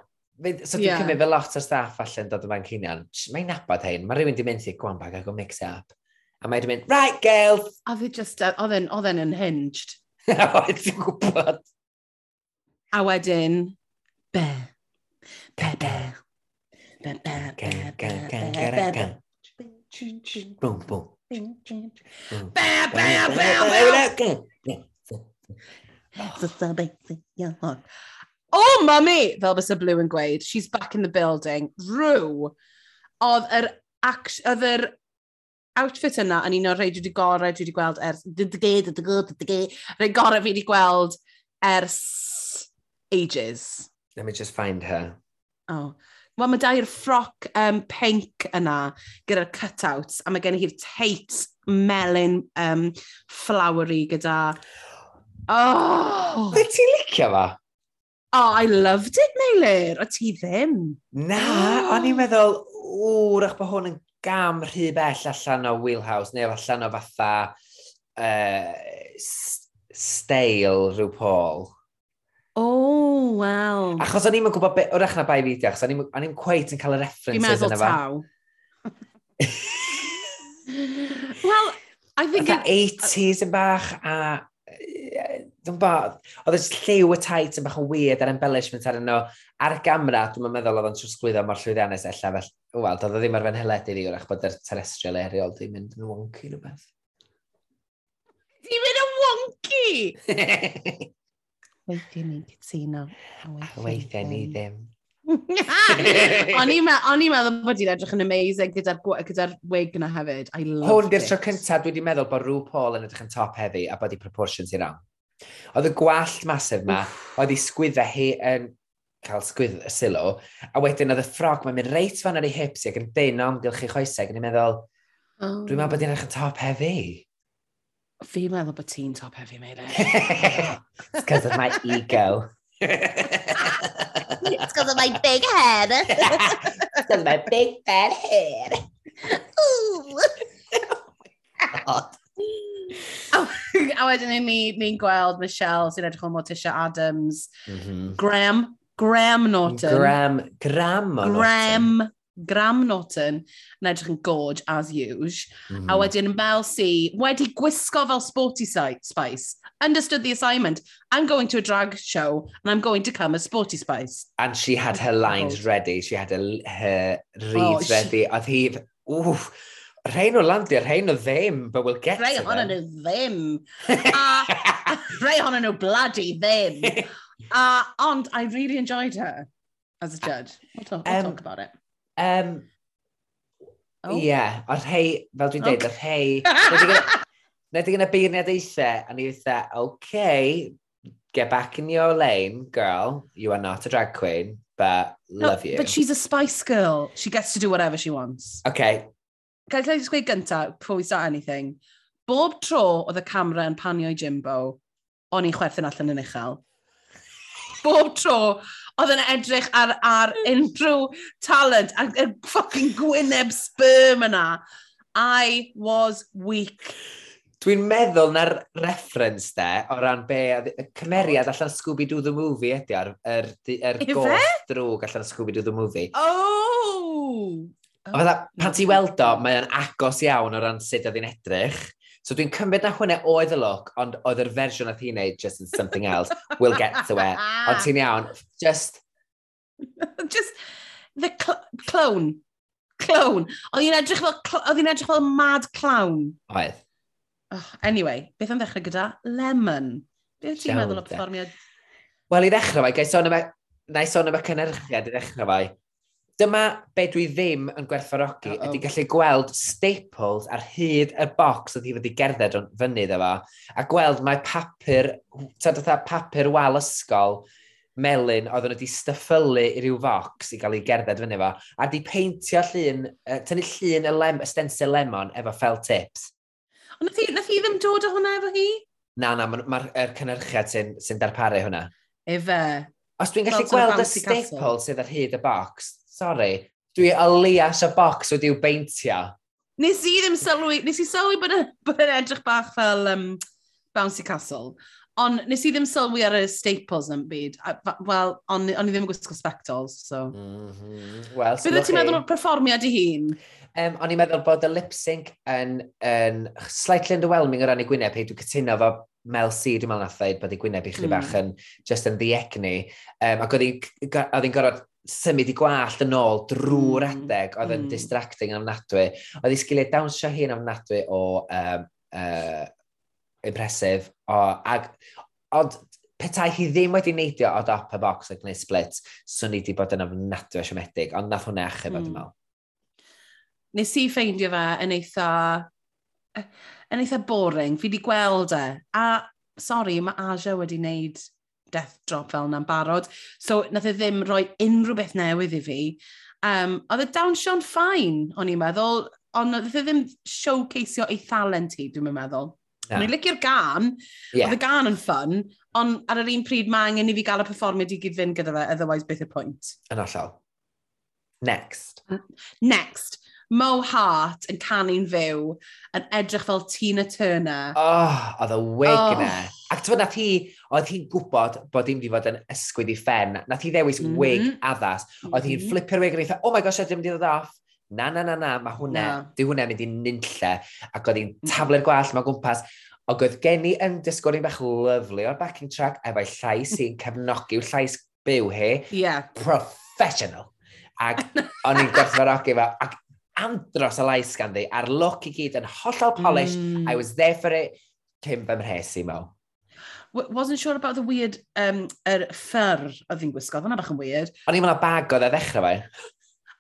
so dwi'n yeah. cymryd fel lot o staff allan dod yma'n Ceinion. Mae'n nabod hyn, mae rhywun di mynd i gwan bag ac o mix-up. A mae'n mynd, right, girls! A fi just, oedd e'n unhinged. Oedd ti'n gwybod. A wedyn, be, be, be, be, be, be, be, be, be, be, be, be, be, be, be, be, be, be, Bam, mm. bam! Oh, mummy! Fel bys y Blue yn gweud, she's back in the building. Rw, oedd yr, oedd yr outfit yna yn un o'r rhaid wedi gorau dwi wedi gweld ers... Rhaid gorau fi wedi gweld ers ages. Let me just find her. Oh. Wel, mae dair ffroc um, pink yna gyda'r cutouts, a mae gen hi'r Tate melyn um, flowery gyda... Oh! Be ti'n licio fa? Oh, I loved it, Meilir. O ti ddim? Na, o'n i'n meddwl, wr, ach bod hwn yn gam rhy bell allan o wheelhouse, neu allan o fatha uh, stale rhyw Paul. Oh, wel. Achos o'n i'n gwybod be, wrach na bai fideo, achos o'n i'n cweit yn cael y references yna fa. Dwi'n meddwl taw. Wel, I think... Oedd 80s yn bach, a... Dwi'n bod, oedd y lliw y tait yn bach yn weird ar embellishment ar yno. Ar y gamra, dwi'n meddwl oedd o'n trwsglwyddo mor llwyddiannus ella fel... Wel, oedd o ddim ar fy nheled i fi, wrach bod yr terrestrial aerial di mynd yn wonky rhywbeth. Di mynd yn wonky? Weithiau ni'n cytuno. A weithiau ni ddim. o'n i'n meddwl bod hi'n edrych yn amazing gyda'r gyda wig yna hefyd. I love Hwn di'r tro cyntaf dwi wedi meddwl bod Rhw Paul yn edrych yn top heddi a bod i proportions i rawn. Oedd y gwallt masif ma, oedd i sgwydda hi yn cael sgwydd y sylw, a wedyn oedd y ffrog mae'n mynd reit fan ar ei hips ac yn dyn o'n gylch ei choesau, ac yn i'n meddwl, oh. dwi'n meddwl bod hi'n edrych yn top heddi. Fi'n meddwl bod ti'n top heavy, mate. E. It's because of my ego. It's because of my big head. It's because of my big fat head. Ooh. Oh God. Oh, a wedyn ni'n ni, gweld Michelle sy'n edrych o'n Morticia Adams. Mm -hmm. Graham. Graham Norton. Graham. Graham Norton. Graham Graham Norton yn edrych yn gorge as usual. Mm. A mm-hmm. wedyn Mel C wedi gwisgo fel sporty spice. Understood the assignment. I'm going to a drag show and I'm going to come as sporty spice. And she had her lines ready. She had her, her reads oh, ready. Oedd hi... Oof. Rhain o landio, rhain o ddim, but we'll get rhain to them. Rhain nhw ddim. a rhain honno nhw bloody ddim. Uh, ond I really enjoyed her as a judge. We'll talk, we'll um, talk about it. Um, oh. yeah, o'r rhei, fel dwi'n dweud, okay. o'r. Nid i gyda beirniad eithaf, a ni dweud, OK, get back in your lane, girl. You are not a drag queen, but love no, you. But she's a spice girl. She gets to do whatever she wants. OK. Gael i just gweud gyntaf, before we start anything, bob tro oedd y camera yn panio i Jimbo, o'n i'n chwerthin allan yn uchel. bob tro, oedd yn edrych ar, ar hmm. unrhyw talent, a'r y fucking gwyneb sperm yna. I was weak. Dwi'n meddwl na'r reference de, o ran be, y cymeriad allan Scooby-Doo the Movie ydi ar, yr er, er goth drwg allan Scooby-Doo the Movie. Oh! oh. A fydda, pan ti weld o, mae o'n agos iawn o ran sut oedd hi'n edrych. So dwi'n cymryd na hwnna oedd y look, ond oedd yr fersiwn oedd hi'n neud just in something else. We'll get to it. Ond ti'n iawn, just... just the cl clown. Clown. Oedd hi'n edrych fel, oedd hi'n edrych fel mad clown. Oedd. Oh, anyway, beth am ddechrau gyda? Lemon. Beth ti'n meddwl o performiad? Wel, i ddechrau fai, gai sôn am na i sôn am y cynnyrchiad i ddechrau fai. Dyma be dwi ddim yn gwerthfarogi uh -oh. ydy gallu gweld staples ar hyd y bocs oedd hi wedi gerdded fyny ddefa, a gweld mae papur, tad oedd papur wal ysgol, melyn oedd nhw wedi styffylu i ryw fox i gael ei gerdded fyny fo, a di peintio llun, uh, tynnu llun y lem, stencil lemon efo fel tips. Ond nath nath hi ddim dod o hwnna efo hi? Na, na, mae'r ma, ma cynnyrchiad sy'n sy darparu hwnna. Efe. Os dwi'n gallu gweld y staple sydd ar hyd y box, Sorry, dwi o lias y bocs wedi'w beintio. Nes i ddim sylwi, nes i sylwi bod yn edrych bach fel um, Bouncy Castle, ond nes i ddim sylwi ar y staples yn byd. Wel, ond o'n i ddim yn gwisgo spectols, so... Mm -hmm. Wel, Bydde ti'n meddwl o'r perfformiad i hun? Um, o'n i'n meddwl bod y lip sync yn, yn slightly underwhelming o ran i gwyneb, hei dwi'n cytuno fo Mel C, dwi'n meddwl nath ddeud bod ei gwyneb i chdi mm. bach yn just yn ddiegni. Um, ac oedd hi'n gorfod symud i gwallt yn ôl drwy'r mm. adeg oedd yn mm. distracting yn ofnadwy. Oedd ei sgiliau dawnsio hi'n ofnadwy o um, uh, impresif. O, ag, ond petai hi ddim wedi neidio o dop y box ac neu split, swn i wedi bod yn ofnadwy o siomedig, ond nath hwnna achub mm. mewn. Nes i ffeindio fe yn eitha, yn eitha boring. Fi wedi gweld e. A, sori, mae Aja wedi wneud death drop fel yna'n barod. So, nath e ddim rhoi unrhyw beth newydd i fi. Um, oedd e y dawnsio'n ffain, o'n i'n meddwl, ond nath e ddim showcaseio ei thalent hi, dwi'n meddwl. Yeah. O'n i'n licio'r gan, yeah. oedd y gan yn ffyn, ond ar yr un pryd mae angen i fi gael y performiad i gyd fynd gyda fe, otherwise beth y pwynt. Yn allal. Next. Next. Mo Hart yn canu'n fyw, yn edrych fel Tina Turner. Oh, oedd y wig oh. yna. Ac ti'n nath hi, oedd hi'n gwybod bod hi'n mynd i fod yn ysgwyd i ffen. Nath hi ddewis mm -hmm. wig addas. Oedd hi'n mm -hmm. flipio'r wig yn eitha, oh my gosh, oedd hi'n mynd i ddod off. Na, na, na, na, mae hwnna, no. di hwnna mynd i nynlle. Ac oedd hi'n mhm. taflu'r gwallt mae gwmpas. Ac oedd gen i yn disgwyl i'n bach lyflu o'r backing track efo'i llais sy'n cefnogi'w llais byw hi. Yeah. Professional. Ac o'n i'n gwerthfarogi fo. Ac andros o lais ganddi, a'r look i gyd yn hollol polish, mm. I was there for it, cyn fy mhres i. Wasn't sure about the weird, um, er ffyr oedd hi'n gwisgo, fyna bach yn weird. O'n i'n meddwl bag oedd e ddechrau fe.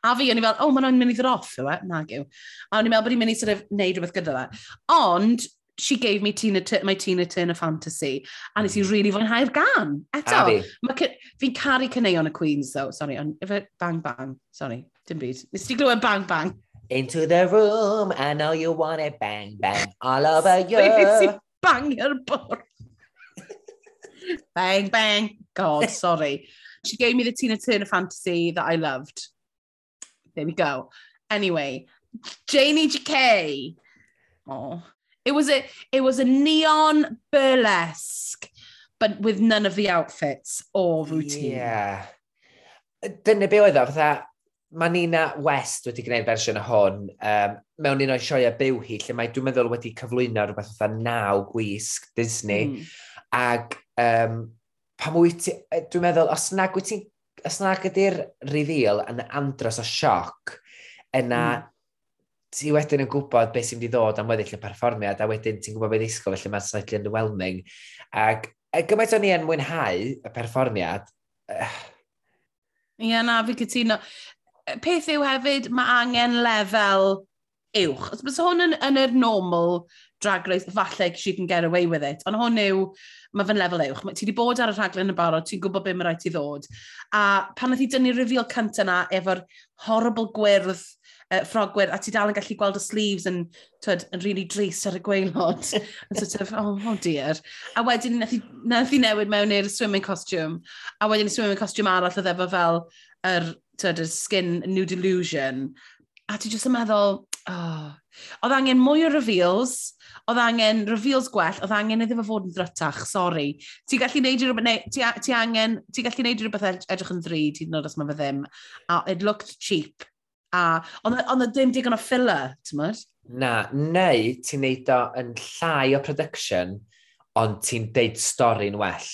A fi, o'n i'n fel, oh, ma'n mynd i ddod off, yw e? nag yw. A o'n i'n meddwl bod i'n mynd i sort of neud rhywbeth gyda fe. Ond, she gave me Tina, my Tina Turner fantasy, a nes i mm. really fwynhau'r gan. Eto, fi'n caru cyneuon y Queens, though, sorry, if it bang bang, sorry, dim byd. Nes ti glywed bang bang? Into the room, I know you want it, bang, bang, all over you. Bang i'r bwrdd? bang, bang. God, sorry. She gave me the Tina Turner fantasy that I loved. There we go. Anyway, Janie J.K. Oh, it was a it was a neon burlesque, but with none of the outfits or routine. Yeah. Dyna be oedd o, fatha, mae Nina West wedi gwneud fersiwn o hwn um, mewn un o'i sioia byw hi, lle mae dwi'n meddwl wedi cyflwyno rhywbeth oedd naw gwisg Disney. Mm. Ac um, pam wyt ti, dwi'n meddwl, os nag wyt ti'n, os nag ydy'r reveal yn andros o sioc, yna mm. ti wedyn yn gwybod beth sy'n mynd i ddod am weddill y perfformiad, a wedyn ti'n gwybod beth ddisgwyl, felly mae'n slightly underwhelming. Ac gymaint o'n i yn mwynhau y perfformiad, Ie, yeah, na, fi cytuno peth yw hefyd, mae angen lefel uwch. Os bys hwn yn, yn yr normal drag race, falle she can get away with it, ond hwn yw, mae fe'n lefel uwch. Ti wedi bod ar y rhaglen y barod, ti'n gwybod beth mae rhaid i ddod. A pan oedd hi dynnu reveal cyntaf na efo'r horrible gwyrdd uh, ffrogwyr, a ti dal yn gallu gweld y sleeves yn, twyd, yn really dris ar y gweilod. yn sort of, oh, oh dear. A wedyn, nath i, nath i newid mewn i'r swimming costume, a wedyn y swimming costume arall oedd efo fel yr tyd, y skin new delusion. A ti jyst yn meddwl, oh. oedd angen mwy o reveals, oedd angen reveals gwell, oedd angen iddo fo fod yn ddrytach, sori. Ti gallu neud rhywbeth, neu, ti, ti angen, ti gallu neud rhywbeth edrych yn ddrud, ti'n nod os mae fe ddim. A it looked cheap. A, ond oedd ddim digon o filler, ti'n mynd? Na, neu ti'n neud o yn llai o production, ond ti'n deud stori'n well.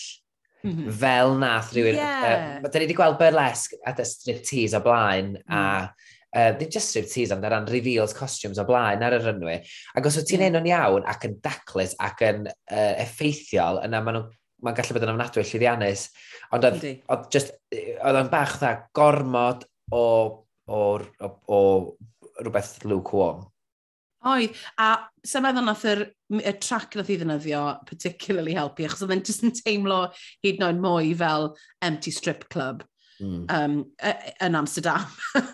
Mm -hmm. Fel nath rhywun... Yeah. Uh, da ni wedi gweld burlesque at y striptease o blaen, mm. a uh, ddim just striptease ond ar ran reveals costumes o blaen ar y rynwy. Ac os wyt ti'n mm. enw'n iawn ac yn daclus ac yn uh, effeithiol, yna maen nhw'n mae'n gallu bod yn ofnadwy llwyddiannus, ond oedd, oedd just, oedd o'n bach dda gormod o, o, o, o rhywbeth lukewarm. Oedd, a sy'n meddwl nath yr, y track nath i ddynyddio particularly helpu, achos oedd e'n just yn teimlo hyd yn oed mwy fel Empty Strip Club mm. um, yn Amsterdam.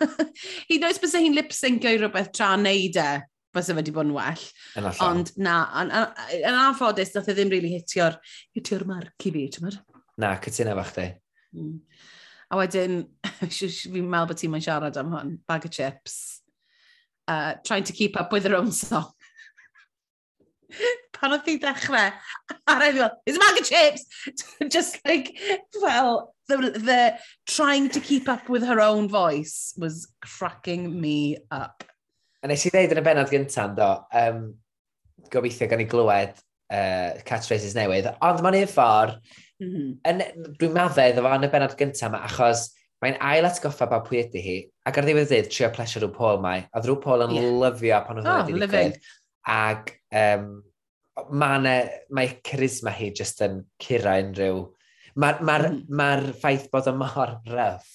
hyd yn oed bys hi'n lip-syncio i rhywbeth tra neud e, bys e wedi bod yn well. Yn Ond na, yn anffodus, nath e ddim really hitio'r hitio marc i fi, ti'n meddwl? Na, cytuno fach di. Mm. A wedyn, fi'n meddwl bod ti'n mynd siarad am hwn, bag of chips uh, trying to keep up with their own song. Pan oedd hi'n dechrau, a rhaid i fel, it's a bag of chips! Just like, well, the, the trying to keep up with her own voice was cracking me up. A nes i ddeud yn y benod gyntaf, do, um, gobeithio gan i glywed uh, catchphrases newydd, ond mae'n un ffordd, mm -hmm. dwi'n maddau iddo yn y benod gyntaf, achos Mae'n ail atgoffa ba pwy ydy hi, ac ar ddiwedd ddydd trio plesio rhyw Paul mai, a rhyw Paul yn yeah. lyfio pan oedd hwnna oh, wedi digwydd. Ac um, mae ma, charisma hi jyst yn cura unrhyw... Mae'r ma, r, ma, mm. ma ffaith bod o mor ryff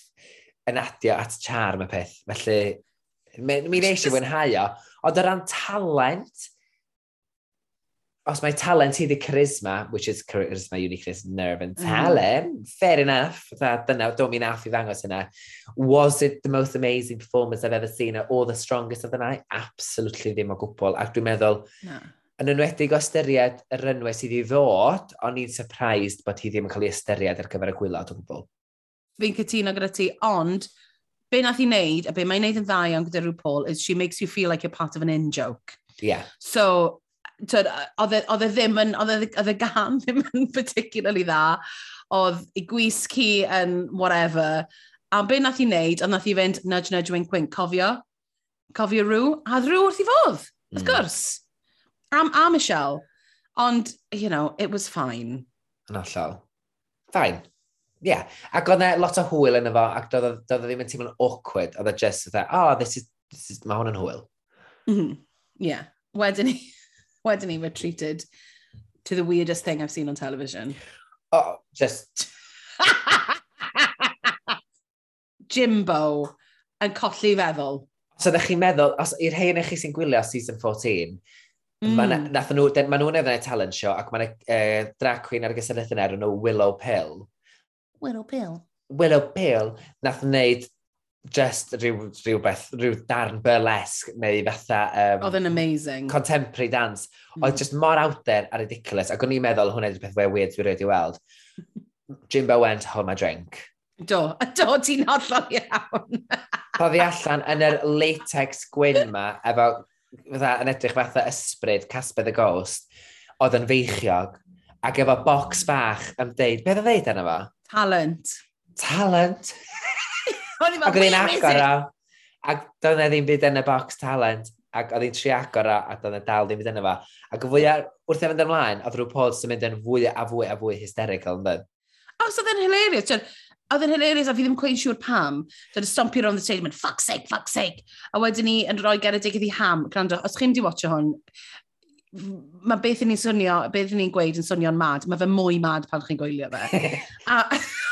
yn adio at charm y peth. Felly, mi wneud eisiau fwynhau o. Ond o ran talent, os mae talent iddi charisma, which is charisma, uniqueness, nerve and mm-hmm. talent, mm. fair enough, that dyna, don't mean alth i ddangos yna, was it the most amazing performance I've ever seen or the strongest of the night? Absolutely ddim o gwbl. Ac dwi'n meddwl, no. yn enwedig o ystyried y rynwau sydd i ddod, o'n i'n surprised bod hi ddim yn cael ei ystyried ar gyfer y gwylod o gwbl. Fi'n cytuno gyda ti, ond be nath i wneud, a be mae'n wneud yn dda iawn gyda rhyw Paul, is she makes you feel like you're part of an in-joke. Yeah. So, oedd e, e ddim yn, oedd e, e gan ddim yn particularly dda, oedd i gwisg hi yn whatever, a be nath i wneud, ond nath i fynd nudge, nudge, wink, wink, cofio, cofio rhyw, a rhyw wrth i fodd, mm. of gwrs, am, a Michelle, ond, you know, it was fine. Yn allol. Fine. Ie, yeah. ac oedd e lot o hwyl yn efo, ac doedd e ddim yn teimlo'n awkward, oedd e just oedd e, oh, this is, this is, mae hwn yn hwyl. Mm -hmm. Yeah. Wedyn ni, Wedyn ni, we're treated to the weirdest thing I've seen on television. Oh, just... Jimbo yn colli feddwl. So, ydych chi'n meddwl, os i'r hein eich chi sy'n gwylio season 14, Mm. Ma nhw, den, ma nhw'n edrych talent show, ac mae'n yna eh, drag queen ar y yna, nhw Willow Pill. Willow Pill? Willow Pill, nath wneud just rhyw, rhyw beth, rhyw darn burlesque neu fatha... Um, Oedd yn amazing. Contemporary dance. Mm. Oedd just mor out there a ridiculous. Ac o'n i'n meddwl hwnna ydy'r peth fwy weird dwi'n rhaid i weld. Jimbo went, home my drink. Do, a do, ti'n hollol iawn. Poddi allan yn yr latex gwyn ma, efo, fatha, yn edrych fatha ysbryd, Casper the Ghost, oedd yn feichiog, ac efo box bach am deud, beth oedd ddeud yna fo? Talent. Talent? Ac oedd hi'n agor o, ac doedd e ddim byd yn y box talent, ac oedd hi'n tri agor o, ac doedd hi'n dal ddim byd yn y fo. Ac y fwyaf, wrth e ymlaen, oedd rhyw pods sy'n mynd yn fwy a fwy a fwy hysterical, yn dweud. Os oedd e'n hilarious, John. Oedd e'n hilarious, a fi ddim cwein siŵr pam. Doedd stompio around the stage, mynd, fuck's sake, fuck's sake. A wedyn ni yn rhoi garedig iddi ham, Grando, os chi'n di watcho hwn, mae beth ni'n swnio, beth ni'n gweud yn swnio'n mad, mae fe mwy mad pan chi'n gwylio fe. a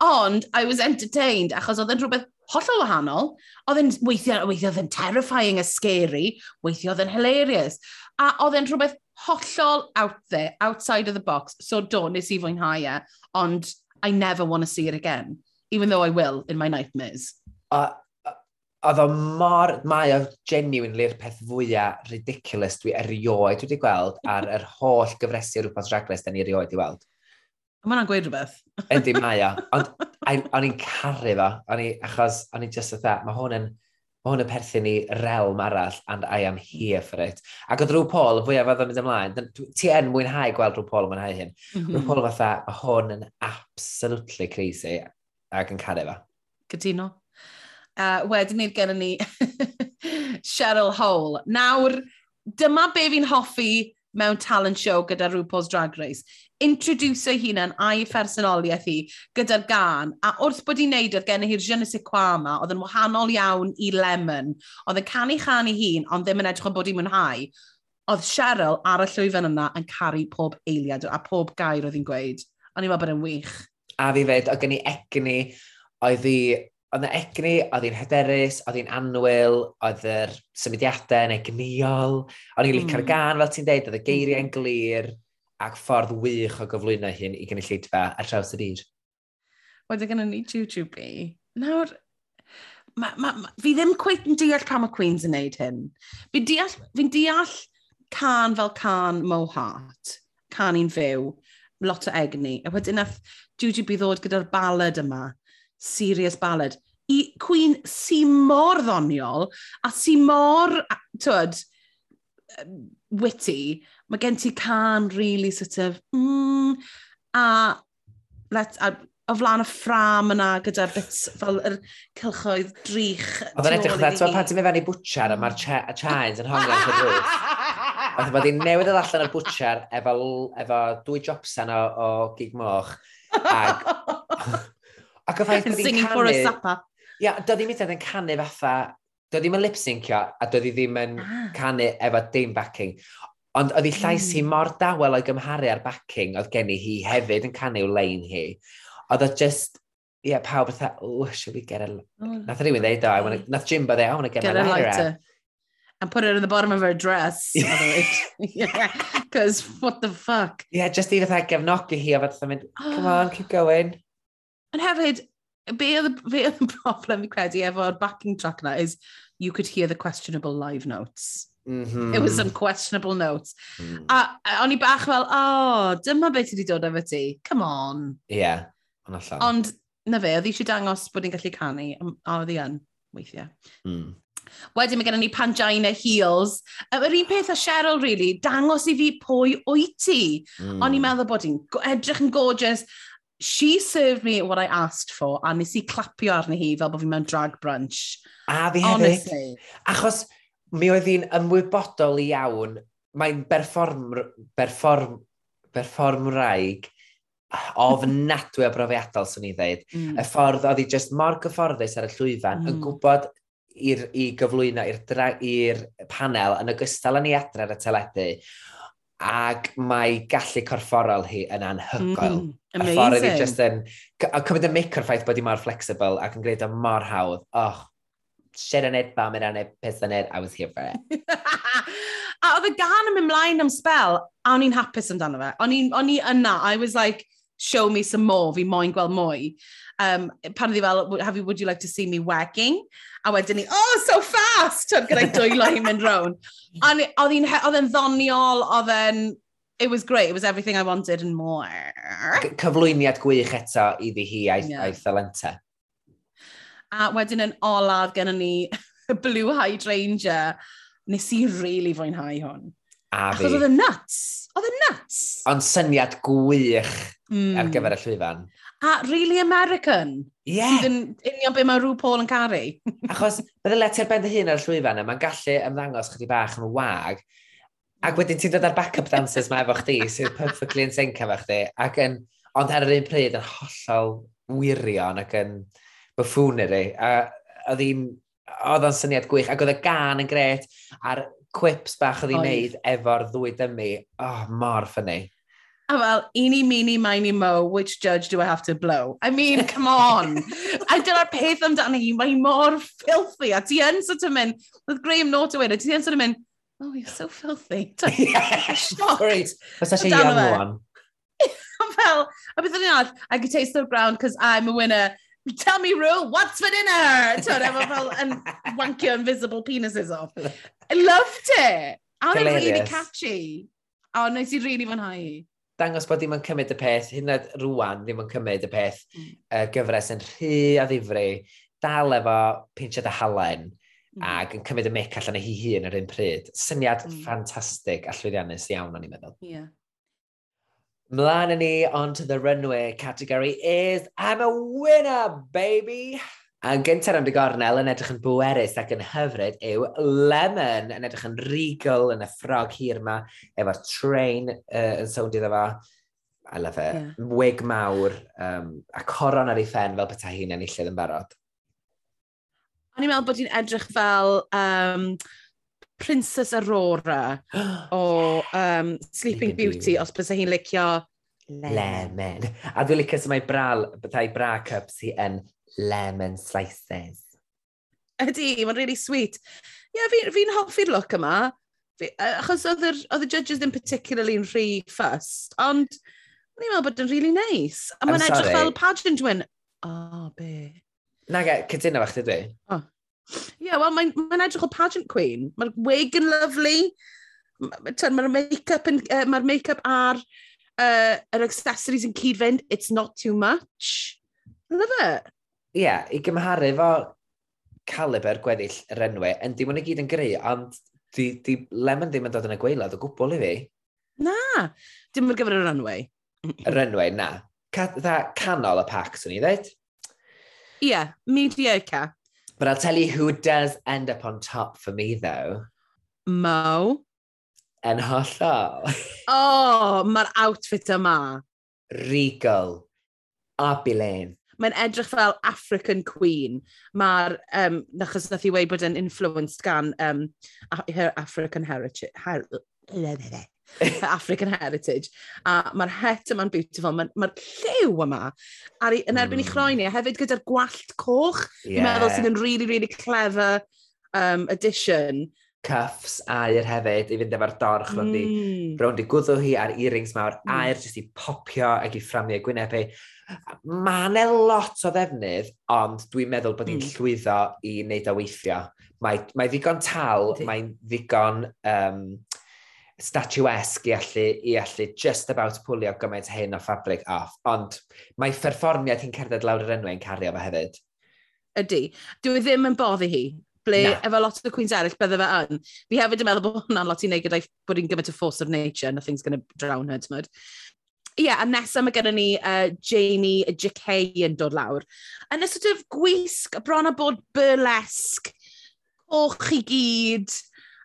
Ond I was entertained, achos oedd yn rhywbeth hollol wahanol. Oedd yn weithio, weithio oedd yn terrifying a scary, weithio oedd yn hilarious. A oedd yn rhywbeth hollol out there, outside of the box. So do, nes i fwynhau e, ond I never want to see it again, even though I will in my nightmares. Uh, oedd o mor, mae o genuinely'r peth fwyaf ridiculous dwi erioed wedi gweld ar yr holl gyfresu o rhywbeth rhagles da ni erioed i weld. Mae hwnna'n gweud rhywbeth. Yndi, mae o. Ond o'n i'n caru fo, o'n i, achos o'n i'n just oedd mae hwn yn, mae hwn yn perthyn i realm arall, and I am here for it. Ac oedd rhyw Paul, fwyaf oedd yn mynd ymlaen, ti yn mwynhau gweld rhyw Paul yn mwynhau hyn. Mm -hmm. Rhyw Paul fatha, mae hwn yn absolutely crazy, ac yn caru fo. Cytuno. Uh, wedyn ni'r gen ni Cheryl Hole. Nawr, dyma be fi'n hoffi mewn talent show gyda RuPaul's Drag Race introduceio hunan a'i phersonoliaeth hi gyda'r gan. A wrth bod hi'n neud, oedd gen hi'r je ne sais quoi yma, oedd yn wahanol iawn i Lemon. Oedd yn canu chan i hun, ond ddim yn edrych yn bod hi'n mwynhau. Oedd Cheryl ar y llwyfan yna yn caru pob eiliad a pob gair oedd hi'n gweud. Ond i'n meddwl bod yn wych. A fi fed, oedd gen i egni, oedd hi oedd yna egni, oedd hi'n hyderus, oedd hi'n anwyl, oedd yr symudiadau yn egniol, o'n i'n mm. licio'r gan, fel ti'n deud, oedd y geiriau'n mm-hmm. glir, ac ffordd wych o gyflwyno hyn i gynulleidfa ar traws y dyr. Wedi gynnu ni YouTube i. Nawr, ma, ma, ma, fi ddim cweith yn deall pam y Queen's yn neud hyn. Fi'n deall, fi deall can fel can Mo Hart, can i'n fyw, lot o egni. A wedyn nath Jujubee ddod gyda'r ballad yma, serious ballad. I Queen si mor ddoniol a si mor, twyd, witty, mae gen ti can really sort of, mm, a, let, a o flaen y ffram yna gyda bits fel yr cylchoedd drych. Oedd yn edrych dda, pan ti'n mynd fewn i bwtsiar a mae'r chains yn hongen y drws. Oedd e bod i'n newydd ddod allan o'r bwtsiar efo, efo dwy jobsan o, o gig moch. Ac, ac o ffaith bod i'n canu... Ia, doedd hi'n mynd yn canu fatha... Doedd i'n lip-syncio a doedd hi ddim yn ah. canu efo dim backing. Ond oedd hi llais hi hmm. mor dawel o'i gymharu ar backing oedd gen i hi hefyd yn canu'w lein hi. Oedd o just, ie, yeah, pawb oedd oh, should we get a... Oh, nath rhywun ddeud o, I wanna, nath Jimbo ddeud, I to get, get my lighter. lighter. And put it in the bottom of her dress. yeah, because what the fuck? Yeah, just i fatha gefnogi hi a fatha mynd, come on, keep going. And hefyd, be oedd y problem fi credu efo'r backing track na is, you could hear the questionable live notes. Mm -hmm. It was some questionable notes. Mm. A, a o'n i bach fel, o, oh, dyma beth ti wedi dod efo ti. Come on. Ie, yeah, ond allan. Ond, na fe, oedd eisiau dangos bod ni'n gallu canu, a oedd i yn, weithiau. Mm. Wedyn mae gennym ni Pangina Heels. Yr un peth a Cheryl, really, dangos i fi pwy wyt ti. Mm. O'n i'n meddwl bod hi'n edrych yn gorgeous. She served me what I asked for, a nes i clapio arni hi fel bod fi mewn drag brunch. A fi hefyd. Honestly. Achos mi oedd hi'n ymwybodol iawn, mae'n berfform, berfform, berfformraig ofnadwy o brofiadol, swn i ddeud. Mm. Y ffordd oedd hi just mor gyfforddus ar y llwyfan, mm. yn gwybod i'r, i gyflwyno i'r panel yn ogystal â ni adre ar y teledu, ac mae gallu corfforol hi yn anhygoel. Mm, amazing. Y ffordd oedd ydi just yn... A cymryd y mic o'r ffaith bod hi mor flexible ac yn gwneud o e mor hawdd. Och, shit yn it, bam yn it, piss yn it, I was here for it. a oedd y gan yn mynd mlaen am spel, a o'n i'n hapus amdano fe. O'n i yna, I was like, show me some more, fi moyn gweld mwy. Um, pan oedd fel, have you, would you like to see me wagging? A wedyn ni, oh, so fast! Tyd gyda'i dwylo hi'n mynd rown. Oedd e'n ddoniol, oedd e'n... It was great, it was everything I wanted and more. Cyflwyniad gwych eto iddi hi a'i yeah. thalenta. A wedyn yn olaf gennym ni y Blue Hydrangea. Nes i rili really fwynhau hwn. A fi. Achos oedd yn nuts. Oedd yn nuts. Ond syniad gwych mm. ar gyfer y llwyfan. A really American. Ie. Yeah. Yn union be mae rhyw Paul yn caru. Achos bydde leti ar ben dy hun ar y llwyfan a mae'n gallu ymddangos chyddi bach yn wag. Ac wedyn ti'n dod ar backup dancers mae efo chdi sydd perfectly yn sync efo chdi. Ac yn, ond ar yr un pryd yn hollol wirion ac yn buffoonery. A oedd hi'n... Oedd o'n syniad gwych, ac oedd y gan yn gret, a'r quips bach oedd hi'n neud efo'r ddwy dymu. Oh, mor ffynnu. A fel, eeny, meeny, miny, mo, which judge do I have to blow? I mean, come on. a dyna'r peth amdano hi, mae hi mor filthy. A ti yn sort of mynd, with Graham Norton wedi, ti yn sort of mynd, oh, you're so filthy. yes, great. Fysa si young one. fel, a beth yn un I can taste the ground because I'm a winner tell me rule, what's for dinner? Tod, efo fel yn wankio invisible penises off. I loved it. A oedd really catchy. A oh, nes i really fwynhau. Dangos bod dim yn cymryd y peth, hyn oed rwan ddim yn cymryd y peth mm. uh, gyfres yn rhy a ddifri, dal efo pinchad y halen, mm. ac yn cymryd y mic allan ei hi hun ar un pryd. Syniad mm. ffantastig a llwyddiannus iawn, o'n i'n meddwl. Yeah. Mlaen ni onto the runway category is I'm a winner, baby! A gyntaf am dy gornel yn edrych yn bwerus ac yn hyfryd yw Lemon, yn edrych yn regal yn y ffrog hir yma, efo'r train uh, yn sownd iddo fo. I love it. Yeah. Wig mawr um, a coron ar ei ffen fel bethau hi'n enillydd yn barod. O'n i'n meddwl bod hi'n edrych fel um, Princess Aurora o um, Sleeping Beauty, os bys hi'n licio lemon. A dwi'n licio sy'n mae bral, bethau bra cups hi yn lemon slices. Ydy, mae'n really sweet. Ie, yeah, fi'n fi, hoffi'r look yma. Fi, achos oedd y judges ddim particularly yn rhy ffust, ond o'n i'n meddwl bod yn really nice. A mae'n edrych fel pageant win. O, oh, be? Na, Nage, cytuno fach, dwi? Oh. Ie, yeah, wel, mae'n mae edrych o pageant queen. Mae'r wig yn lovely. Mae'r make-up uh, mae make ar uh, yr accessories yn cyd-fynd. It's not too much. I love it. Ie, yeah, i gymharu fo caliber gweddill yr enwau, yn dim ond i gyd yn greu, ond di, di Lemon ddim yn dod yn y gweilad o gwbl i fi. Na, dim ar gyfer y runway. Yr runway, na. Ca, dda canol y pac, swn i ddweud. Ie, yeah, mediocre. But I'll tell you who does end up on top for me, though. Mo. Yn hollol. oh, mae'r outfit yma. Regal. Opulent. Mae'n edrych fel African Queen. Mae'r, um, achos nath i wei bod yn influenced gan um, her African heritage. Her African Heritage. A mae'r het yma'n beautiful, mae'r ma, lliw yma ar yn erbyn mm. i chroeni, a hefyd gyda'r gwallt coch, yeah. dwi'n meddwl sydd yn really, really clever um, addition cuffs aer hefyd i fynd efo'r dorch mm. rondi, rondi gwddw hi ar earrings mawr mm. aer jyst i popio ac i fframio gwynebau. Mae yna lot o ddefnydd, ond dwi'n meddwl bod hi'n mm. llwyddo i wneud o weithio. Mae, mae ddigon tal, mae'n ddigon um, statuesque i allu, i allu just about pwlio gymaint hyn o ffabric off. Ond mae perfformiad hi'n cerdded lawr yr enwau yn cario fe hefyd. Ydy. Dwi e ddim yn boddi hi ble Na. efo lot o Queens eraill bydde fe yn. Fi hefyd yn meddwl bod hwnna'n lot i neud gyda'i bod hi'n gymaint o force of nature, nothing's going to drown her, ti'n Ie, yeah, a nesaf mae gennym ni uh, Janie J.K. yn dod lawr. Yn ystod sort of gwisg, bron a bod burlesque, coch i gyd,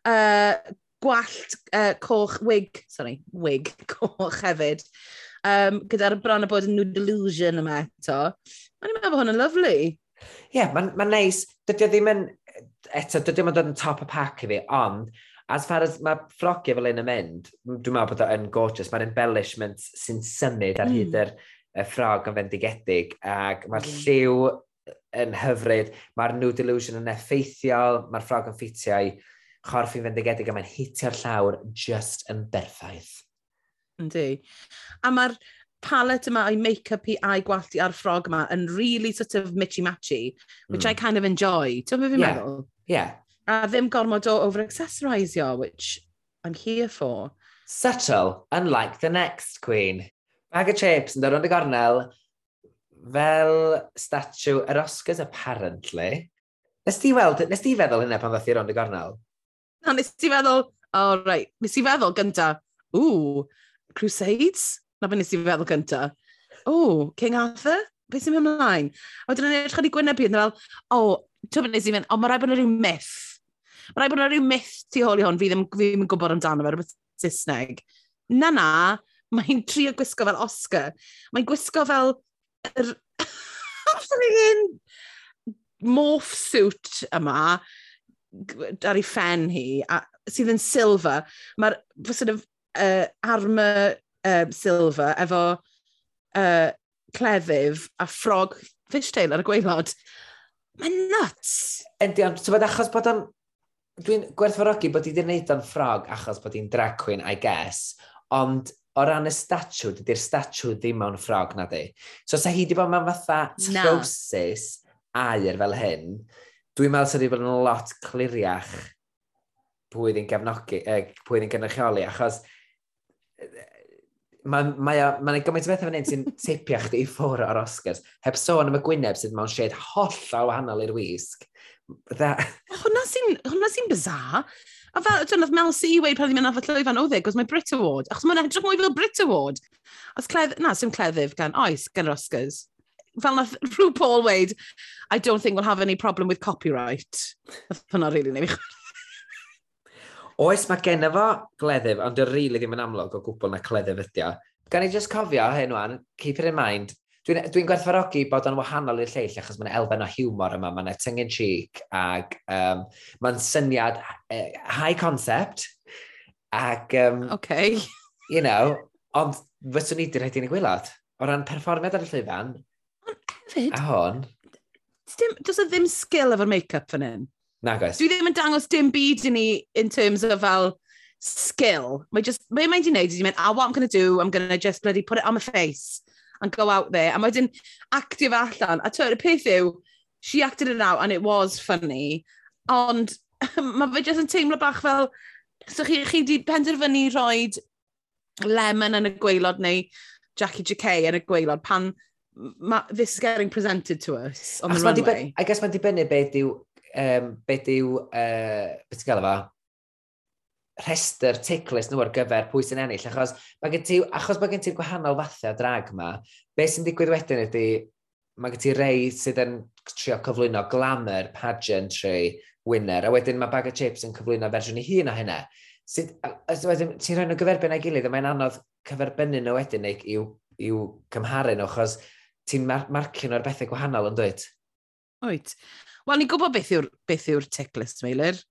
uh, gwallt uh, coch, wig, sorry, wig coch hefyd. Um, gyda'r bron o bod yn nhw delusion yma eto. Mae'n meddwl bod hwn yn lyflu. Ie, yeah, mae'n ma neis. Dydy o ddim yn, eto, dydy o'n dod yn top y pack i fi, ond as far as mae ffrogiau fel un yn mynd, dwi'n meddwl bod o'n gorgeous. Mae'r embellishment sy'n symud ar hyd mm. yr mm. y ffrog yn fendigedig, ac mae'r mm. lliw yn hyfryd, mae'r new delusion yn effeithiol, mae'r ffrog yn ffitiau chorff i fendigedig a mae'n hitio'r llawr just yn berffaith. Yndi. A mae'r palette yma o'i make-up i a'i gwallt a'r ffrog yma yn really sort of mitchy-matchy, which mm. I kind of enjoy. Ti'n meddwl fi'n yeah. meddwl? Yeah. A ddim gormod o over-accessorisio, which I'm here for. Subtle, unlike the next queen. Bag of chips yn dod rownd y gornel fel statue yr Oscars, apparently. Nes ti weld, nes ti feddwl hynna pan ddoth i rownd y gornel? A nes i feddwl, oh, right, nes i feddwl gynta, ww, Crusades? Na fe nes i feddwl gynta. O, King Arthur? Be sy'n mynd ymlaen? A wedyn yn edrych ar ei gwyneb i, yn fel, o, oh, ti'n nes i fynd, o, mae rhaid bod yna rhyw myth. Mae rhaid bod yna rhyw myth tu hol i hwn, fi ddim, fi ddim yn gwybod amdano fe, rhywbeth Saesneg. Na na, mae'n trio gwisgo fel Oscar. Mae'n gwisgo fel yr... Er, morph suit yma, ar ei ffen hi, a, sydd yn silver, mae'r sort of, uh, armor uh, silver efo uh, clefyf a ffrog fishtail ar y gweilod. Mae'n nuts! Yndi, ond, ti'n bod achos bod o'n... Dwi'n gwerthfawrogi bod i wedi gwneud o'n ffrog achos bod hi'n drag queen, I guess, ond o ran y statw, dydy'r statw ddim mewn ffrog na di. So, sa hi wedi bod mewn fatha trosis aur fel hyn, Dwi'n meddwl sydd wedi bod yn lot cliriach pwy ddyn gefnogi, eh, pwy ddyn gynrychioli, achos mae'n mae, mae, mae gymaint o bethau fan hyn sy'n tipio chdi i ffwr o'r Oscars. Heb sôn am y Gwyneb sydd mewn sied holl o wahanol i'r wisg. That... Hwna sy'n sy bizar. A fel, dwi'n oedd Mel C i wedi pan ddim yn afod llwyfan o e, gos mae Brit Award, achos mae'n edrych mwy fel Brit Award. Os cledd, na, sy'n cleddyf gan oes, gan yr Oscars fel nath Rhw Paul weid, I don't think we'll have any problem with copyright. Nath hwnna rili really neu Oes, mae gen fo gleddyf, ond yr rili ddim yn amlwg o gwbl na cleddyf ydi o. Gan i just cofio hyn wan, keep it in mind, dwi'n dwi, dwi gwerthfarogi bod o'n wahanol i'r lleill, achos mae'n elfen o hiwmor yma, mae'n tongue in cheek, ac um, mae'n syniad uh, high concept, ac... Um, okay. You know, ond fyswn i di rhaid i'n gwylod. O ran perfformiad ar y llwyfan, hefyd... A hon? Does e ddim skill efo'r make-up fan hyn. Na guys. Dwi ddim yn dangos dim byd i ni in terms of fel skill. Mae just, mae mae'n di wneud, dwi'n mynd, ah, what I'm going to do, I'm going to just bloody put it on my face and go out there. A mae dyn actio fe allan. A twyd, y peth yw, she acted it out and it was funny. Ond mae fe jyst yn teimlo bach fel, so chi, chi di penderfynu rhoi lemon yn y gweilod neu Jackie JK yn y gweilod pan this is getting presented to us on As the runway. Diben, I guess mae'n dibynnu beth yw, um, beth yw, uh, beth ti'n gael efo, rhestr ticlis nhw ar gyfer pwy sy'n ennill, achos mae gen ti, achos mae gen ti'r gwahanol fathau drag yma, beth sy'n digwydd wedyn ydy, mae gen ti rei sydd yn trio cyflwyno glamour, pageantry, winner, a wedyn mae bag o chips yn cyflwyno fersiwn i hun o hynna. Wedyn, ti'n rhoi nhw gyferbyn a'i gilydd, a mae'n anodd cyferbynnu nhw wedyn i'w, i'w cymharu nhw, achos ti'n mar marcio nhw'r bethau gwahanol yn dweud. Oed. Wel, ni'n gwybod beth yw'r beth yw ticklist, Meilir.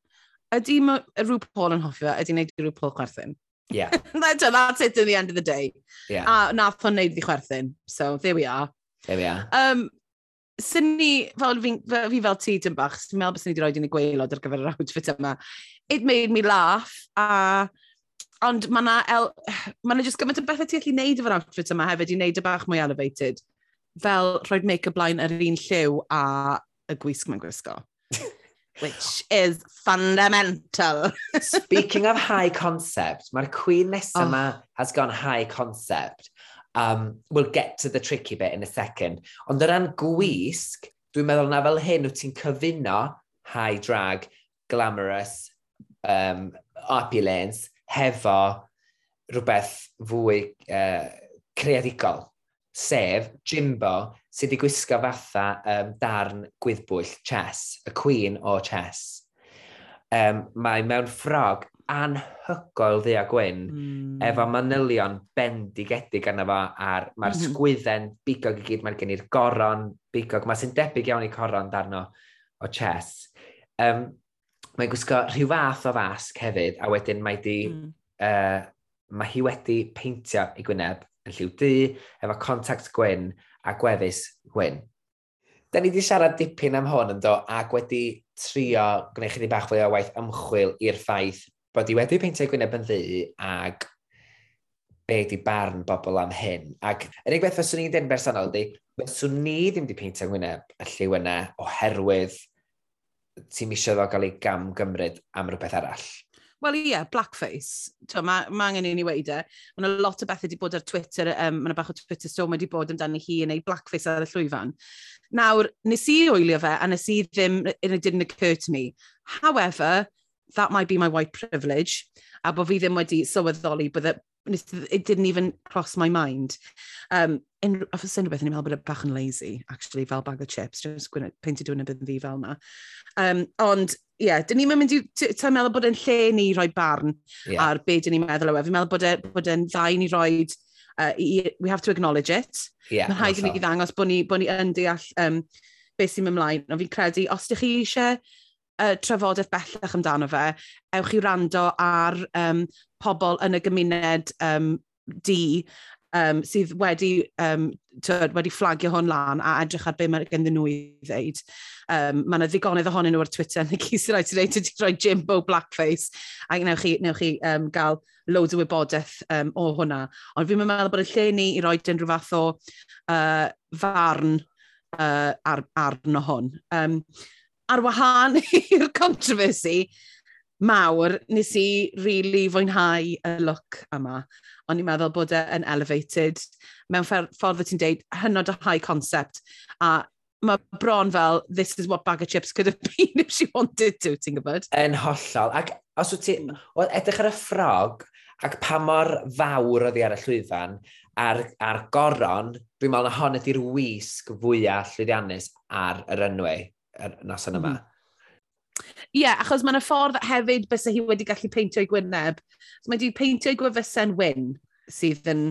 Ydy rhyw Paul yn hoffio, ydy wneud rhyw Paul chwerthin? Yeah. that's, that's it in the end of the day. Yeah. A nath o'n neud i chwerthin. So, there we are. There we are. Um, Syn ni, fel fi fel, fi fel ti dyn bach, sy'n meddwl bys ni wedi rhoi yn y gweilod ar gyfer yr outfit yma. It made me laugh, a... Ond mae yna el, ma na just gymaint o bethau ti'n gallu neud efo'r outfit yma hefyd i neud y bach mwy elevated fel rhoi make-up blaen yr un lliw a y gwisg mae'n gwisgo. Which is fundamental. Speaking of high concept, mae'r queen nesaf oh. yma has gone high concept. Um, we'll get to the tricky bit in a second. Ond o ran gwisg, dwi'n meddwl na fel hyn wyt ti'n cyfuno high drag, glamorous, um, opulence, hefo rhywbeth fwy uh, creadigol sef Jimbo sydd wedi gwisgo fatha um, darn gwyddbwyll chess, y queen o chess. Um, mae mewn ffrog anhygoel ddi a gwyn, mm. efo manylion bendigedig arno fo, a'r mae'r sgwydden bigog i gyd, mae'n gen i'r goron bigog, mae sy'n debyg iawn i coron darno o chess. Um, mae'n gwisgo rhyw fath o fasg hefyd, a wedyn mae di, mm. uh, mae hi wedi peintio i Gwyneb yn lliw du, efo contact gwyn a gweddus gwyn. Da ni wedi siarad dipyn am hwn yn do, ac wedi trio gwneud chydig bach fwy o waith ymchwil i'r ffaith bod i wedi peintio Gwyneb yn ddu ac be di barn bobl am hyn. Ac yr unig beth fyswn i'n dyn bersonol di, fyswn ni ddim wedi peintio Gwyneb y lliw yna oherwydd ti'n misio fo gael ei gam gymryd am rhywbeth arall. Wel ie, yeah, blackface. Mae ma angen i ni weid e. Mae yna lot o bethau wedi bod ar Twitter, um, mae yna bach o Twitter storm wedi bod amdani hi yn ei blackface ar y llwyfan. Nawr, nes i oelio fe a nes i ddim, it didn't occur to me. However, that might be my white privilege, a bod fi ddim wedi sylweddoli but it didn't even cross my mind. Um, in, of a sy'n rhywbeth, ni'n meddwl bod y bach yn lazy, actually, fel bag of chips, just gwneud, peintio dwi'n y bydd fi fel yna. Um, ond ie, yeah, dyn ni'n mynd i, ti'n meddwl bod e'n lle ni roi barn yeah. ar be dyn ni'n meddwl o e. Fi'n meddwl bod, e, bod e'n ddau ni roi, uh, i, we have to acknowledge it. Yeah, Mae'n rhaid i ni ddangos bod ni, bod ni yn deall um, beth sy'n ymlaen. Ond fi'n credu, os ydych chi eisiau uh, trafodaeth bellach amdano fe, ewch i rando ar um, pobl yn y gymuned um, di um, sydd wedi, um, tywed, wedi fflagio hwn lan a edrych ar be mae gen nhw i ddeud. Um, mae yna ddigonedd ohonyn nhw ar Twitter, neu gys i rhaid i ddeud ydy rhoi Jimbo Blackface, a newch chi, newch chi um, gael loads o wybodaeth um, o hwnna. Ond fi'n meddwl bod y lle ni i roi unrhyw fath o uh, farn uh, ar, arno hwn. Um, ar wahân i'r controversy, mawr, nes i really fwynhau y look yma ond i'n meddwl bod e'n elevated mewn ffordd fod ti'n deud hynod o high concept a mae bron fel, this is what bag of chips could have been if she wanted to, ti'n gwybod? Yn hollol. Ac os wyt ti, hmm. edrych ar y ffrog, ac pa mor fawr oedd hi ar y llwyfan, a'r, ar goron, dwi'n meddwl na hon ydy'r wisg fwyaf llwyddiannus ar y runway, y noson yma. Mm. Ie, yeah, achos mae'n y ffordd hefyd bys hi wedi gallu peintio i gwyneb. So, mae wedi peintio i gwyfusen wyn sydd yn...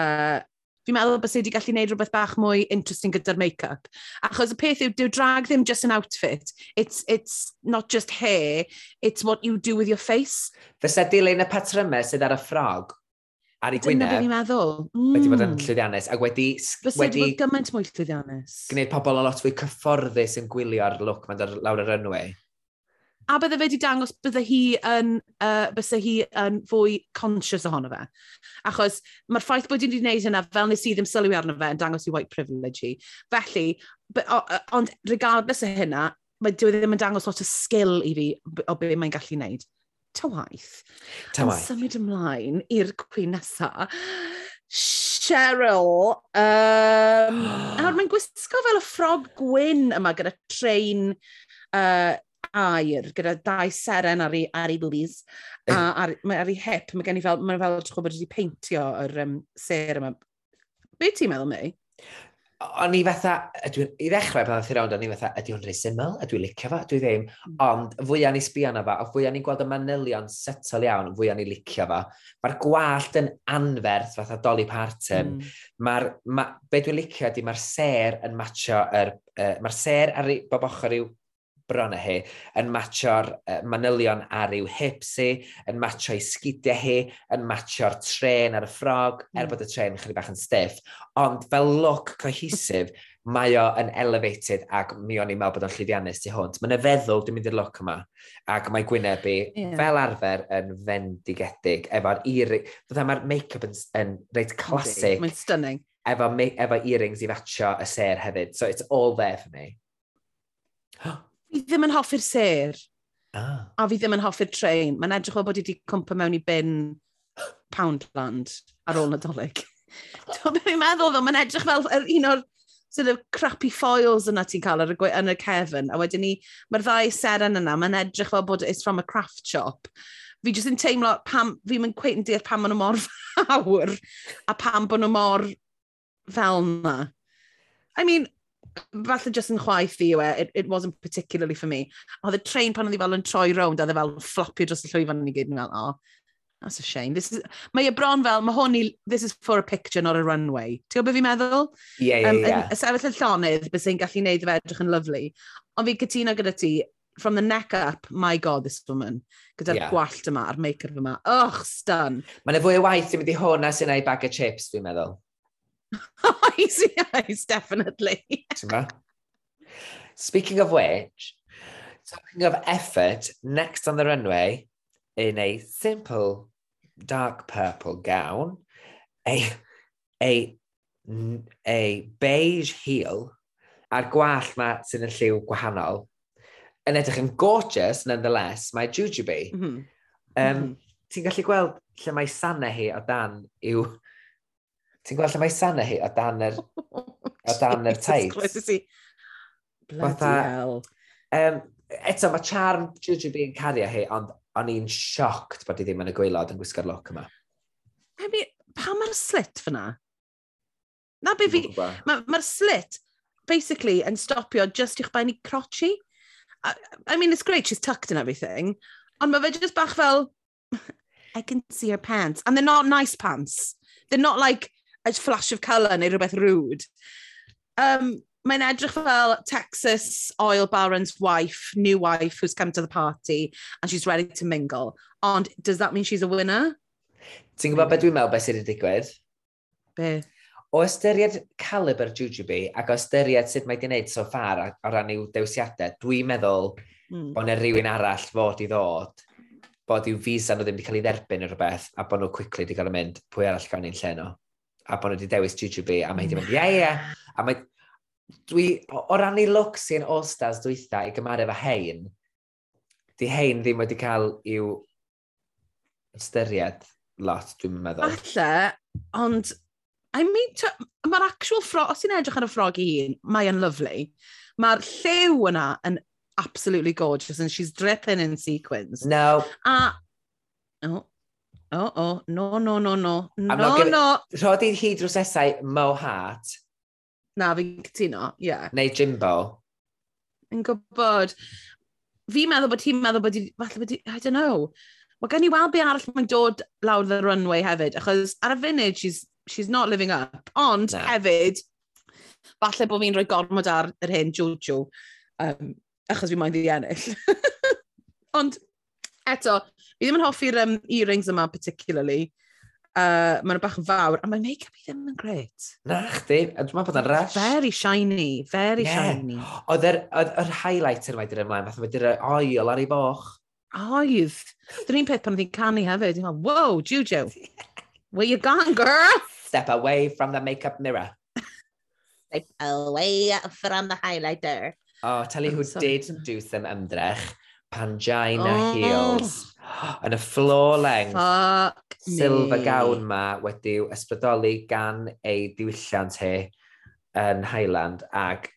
Uh, fi'n meddwl bys hi wedi gallu gwneud rhywbeth bach mwy interesting gyda'r make-up. Achos y peth yw, dyw drag ddim just an outfit. It's, it's not just hair, it's what you do with your face. Fysa dilyn y patrymau sydd ar y ffrog, ar ei gwyneb. Dyna fi'n meddwl. Mm. Wedi bod yn mm. llwyddiannus. Ac wedi... Fysa wedi bod gymaint mwy llwyddiannus. Gwneud pobl a lot fwy cyfforddus yn gwylio ar look mae'n dod lawr yr runway a bydde fe wedi dangos bydde hi yn, uh, bydde hi yn fwy conscious ohono fe. Achos mae'r ffaith bod wedi gwneud hynna fel nes i ddim sylwi arno fe yn dangos i white privilege hi. Felly, ond regardless o hynna, mae dwi e ddim yn dangos lot o skill i fi o be mae'n gallu gwneud. Ta waith. Tawaith. Tawaith. Yn symud ymlaen i'r cwyn nesaf. Cheryl. Um, a mae'n gwisgo fel y ffrog gwyn yma gyda train uh, air gyda dau seren ar ei, ar ei blis a ar, mae ar ei hip. Mae gen i fel, mae'n fel, ti'n bod wedi peintio yr um, ser yma. Be ti'n meddwl, mi? O'n i fatha, dwi, i ddechrau pan ddeth i rownd, o'n i fatha, ydy hwn rhaid syml, ydw i licio fa, i ddim. Ond fwyaf ni sbio na fa, a fwyaf ni'n gweld y manylion setol iawn, fwyaf ni licio fa. Mae'r gwallt yn anferth fatha Dolly Parton. Mm. Mae'r, ma, be dwi'n licio ydy mae'r ser yn matcho, er, uh, mae'r ser ar bob ochr i'w bron hi, yn matcho'r uh, manylion ar i'w hips hi, yn matcho'i sgidiau hi, yn matcho'r tren ar y ffrog, mm. er hmm. bod y tren chydig bach yn stiff. Ond fel look cohesif, mae o yn elevated ac mi o'n i'n meddwl bod o'n llyddiannus tu hwnt. Mae'n feddwl dwi'n mynd i'r look yma ac mae Gwyneb i yeah. fel arfer yn fendigedig efo'r earring. Fydda mae'r make-up yn, yn reit classic. Mae'n stunning. Efo, efo earrings i fatio y ser hefyd. So it's all there for me. fi ddim yn hoffi'r ser. Ah. A fi ddim yn hoffi'r trein. Mae'n edrych o bod i wedi cwmpa mewn i bin Poundland ar ôl nadolig. Dwi'n beth fi'n meddwl ddo, mae'n edrych fel un o'r sort of crappy foils yna ti'n cael ar y, yn y cefn. A wedyn ni, mae'r ddau seren yna, mae'n edrych fel bod it's from a craft shop. Fi jyst yn teimlo pam, fi'n mynd cweith yn deall pam maen nhw mor fawr a pam bod nhw mor fel yna. I mean, falle just yn chwaith fi yw e, it, it wasn't particularly for me. Oedd y train pan oedd i fel yn troi rownd, oedd e fel flopio dros y llwyfan ni gyd, yn fel, oh, that's a shame. This is, mae e bron fel, mae hwn i, this is for a picture, not a runway. Ti'n gwybod beth fi'n meddwl? Ie, ie, ie. Y sefyll y llonydd, bys e'n gallu neud fe edrych yn lyflu. Ond fi'n cytuno gyda ti, from the neck up, my god, this woman. Gyda'r yeah. gwallt yma, a'r make-up yma. Och, stun. Mae'n fwy o waith i mynd i hwnna sy'n ei bag o chips, fi'n meddwl. Easy eyes, definitely. Speaking of which, talking of effort, next on the runway, in a simple dark purple gown, a, a, a beige heel, a'r gwall ma sy'n y lliw gwahanol, yn edrych yn gorgeous, nonetheless, mae Jujubee. Mm -hmm. um, mm -hmm. Ti'n gallu gweld lle mae sanau hi o dan yw Ti'n gweld lle mae sana hi o dan yr, o dan yr tights? Bloody hell. Um, eto, mae charm Jujubi yn cario hi, ond o'n i'n sioct bod i ddim yn y gweilod yn gwisgo'r look yma. I mean, pa mae'r slit fyna? Na be fi... Mae'r ma, slit, basically, yn stopio just i'ch bain i crotchy. I, I mean, it's great, she's tucked and everything. Ond mae fe just bach fel, I can see her pants. And they're not nice pants. They're not like a flash of colour neu rhywbeth rude. Um, Mae'n edrych fel Texas oil baron's wife, new wife who's come to the party and she's ready to mingle. Ond, does that mean she's a winner? Ti'n gwybod beth dwi'n meddwl beth sydd wedi digwydd? Be? O ystyried caliber Jujubee ac o ystyried sut mae wedi gwneud so far o ran i'w dewisiadau, dwi'n meddwl mm. bod yna rhywun arall fod i ddod, bod i'w visa nhw ddim wedi cael ei dderbyn neu rhywbeth, a bod nhw quickly wedi cael ei mynd pwy arall gael ni'n lle nhw a bod nhw wedi dewis Jujubee, a mae hi wedi mm. mynd, ie, ie. A mae, dwi, o, ran ei look sy'n All-Stars dwytha i gymaru efo hein, di hein ddim wedi cael i'w ystyried lot, dwi'n meddwl. Alla, ond, I mean, mae'r actual ffrog, os ti'n edrych ar y ffrog i hun, mae'n lyflu. Mae'r lliw yna yn absolutely gorgeous and she's dripping in sequins. No. A, oh, oh, oh, no, no, no, no. No, no. no. Rhod i hi drws nesau Mo Hart. Na, fi'n cytuno, ie. Yeah. Neu Jimbo. Yn gwybod. Fi'n meddwl bod ti'n meddwl bod hi, falle bod hi, I don't know. Mae gen i weld be arall mae'n dod lawr the runway hefyd, achos ar y funud, she's, she's not living up. Ond, no. hefyd, falle bod fi'n rhoi gormod ar yr hyn Jojo, um, achos fi'n mynd i ennill. Ond, Eto, fi ddim yn hoffi'r um, earrings yma particularly. Uh, mae'n bach yn fawr, a mae make-up i ddim yn gret. Na, chdi. A dwi'n meddwl bod yn rush. Very shiny, very yeah. shiny. Oedd yr, oedd yr highlighter wedi'r ymlaen, fath o wedi'r oil ar ei boch. Oedd. Dyna'r un peth pan oedd hi'n canu hefyd. Dwi'n meddwl, wow, Juju, where you gone, girl? Step away from the make-up mirror. Step away from the highlighter. Oh, tell you who did do some ymdrech pangina oh. heels. Yn y floor length, Fuck silver me. gown ma wedi'w ysbrydoli gan ei diwylliant hi yn Highland ac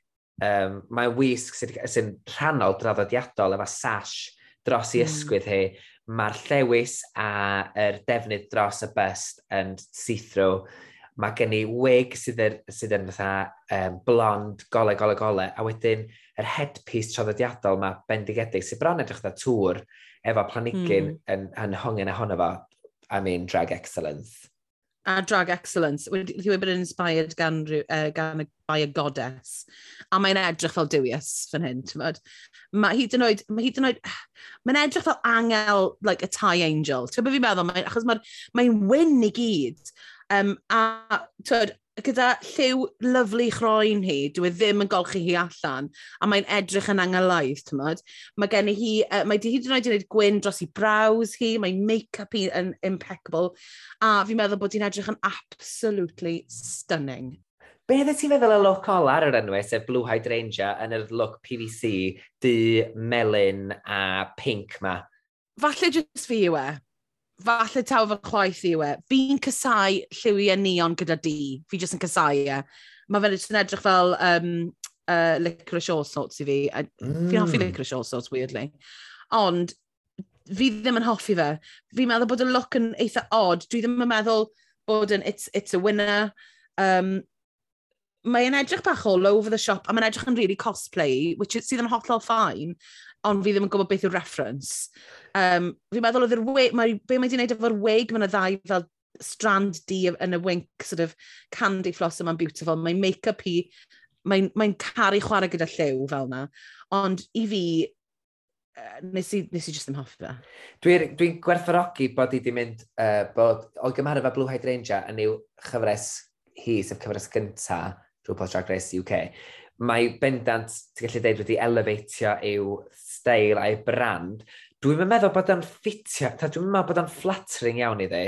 um, mae'n wisg sy'n sy rhannol draddodiadol efo sash dros i hmm. ysgwydd hi. Mae'r llewis a yr defnydd dros y bust yn see-through. Mae gen i wig sydd er, sydd yn fatha um, blond, gole, gole, gole. A wedyn yr headpiece traddodiadol mae bendigedig sy'n bron edrych da tŵr efo planigyn mm. yn, yn hongen ohono fo, I mean, drag excellence. A drag excellence. Wedi wedi bod yn inspired gan, uh, gan by a goddess. A mae'n edrych fel Dewius fan hyn, ti'n fod. Mae hyd yn oed, mae hyd yn oed, mae'n edrych fel angel, like a tie angel. Ti'n byd fi'n meddwl, mae, achos mae'n mae wyn i gyd. Um, a, tyd, gyda lliw lyflu chroen hi, dwi e ddim yn golchi hi allan, a mae'n edrych yn angylaidd, ti'n modd. Mae gen i hi, uh, mae di hyd yn oed yn gwneud gwyn dros i braws hi, mae make-up hi yn impeccable, a fi'n meddwl bod hi'n edrych yn absolutely stunning. Be ddeth ti'n feddwl y look ola ar yr enwau, sef Blue Hydrangea, yn yr look PVC, dy melyn a pink ma? Falle jyst fi yw e falle taw fy chwaith i we, fi'n casau lliwiau neon gyda di. Fi jyst yn casau e. Mae fe'n yn edrych fel um, uh, licorice all sorts i fi. Mm. Fi'n hoffi mm. licorice all sorts, weirdly. Ond, fi ddim yn hoffi fe. Fi'n meddwl bod y look yn eitha odd. Dwi ddim yn meddwl bod yn it's, it's a winner. Um, mae'n edrych bach all over the shop, a mae'n edrych yn really cosplay, which is, sydd yn hollol fine, ond fi ddim yn gwybod beth yw'r reference. Um, fi'n meddwl oedd yr we, mae, be mae wedi'i gwneud efo'r wig, mae'n y ddau fel strand di yn y wink, sort of candy floss yma'n beautiful. mae'n make-up hi, mae'n mae, caru chwarae gyda lliw fel yna. Ond i fi, nes i, nes i just ddim hoffi fe. Dwi'n dwi, gwerthfarogi bod i wedi mynd, uh, bod o gymharu fe Blue Hydrangea yn yw chyfres hi, sef cyfres gynta, RuPaul's Drag Race UK, mae bendant, ti'n gallu dweud, wedi elevatio i'w stael a'i brand, dwi'n meddwl bod o'n ffitio, dwi'n meddwl bod o'n flattering iawn i ddi.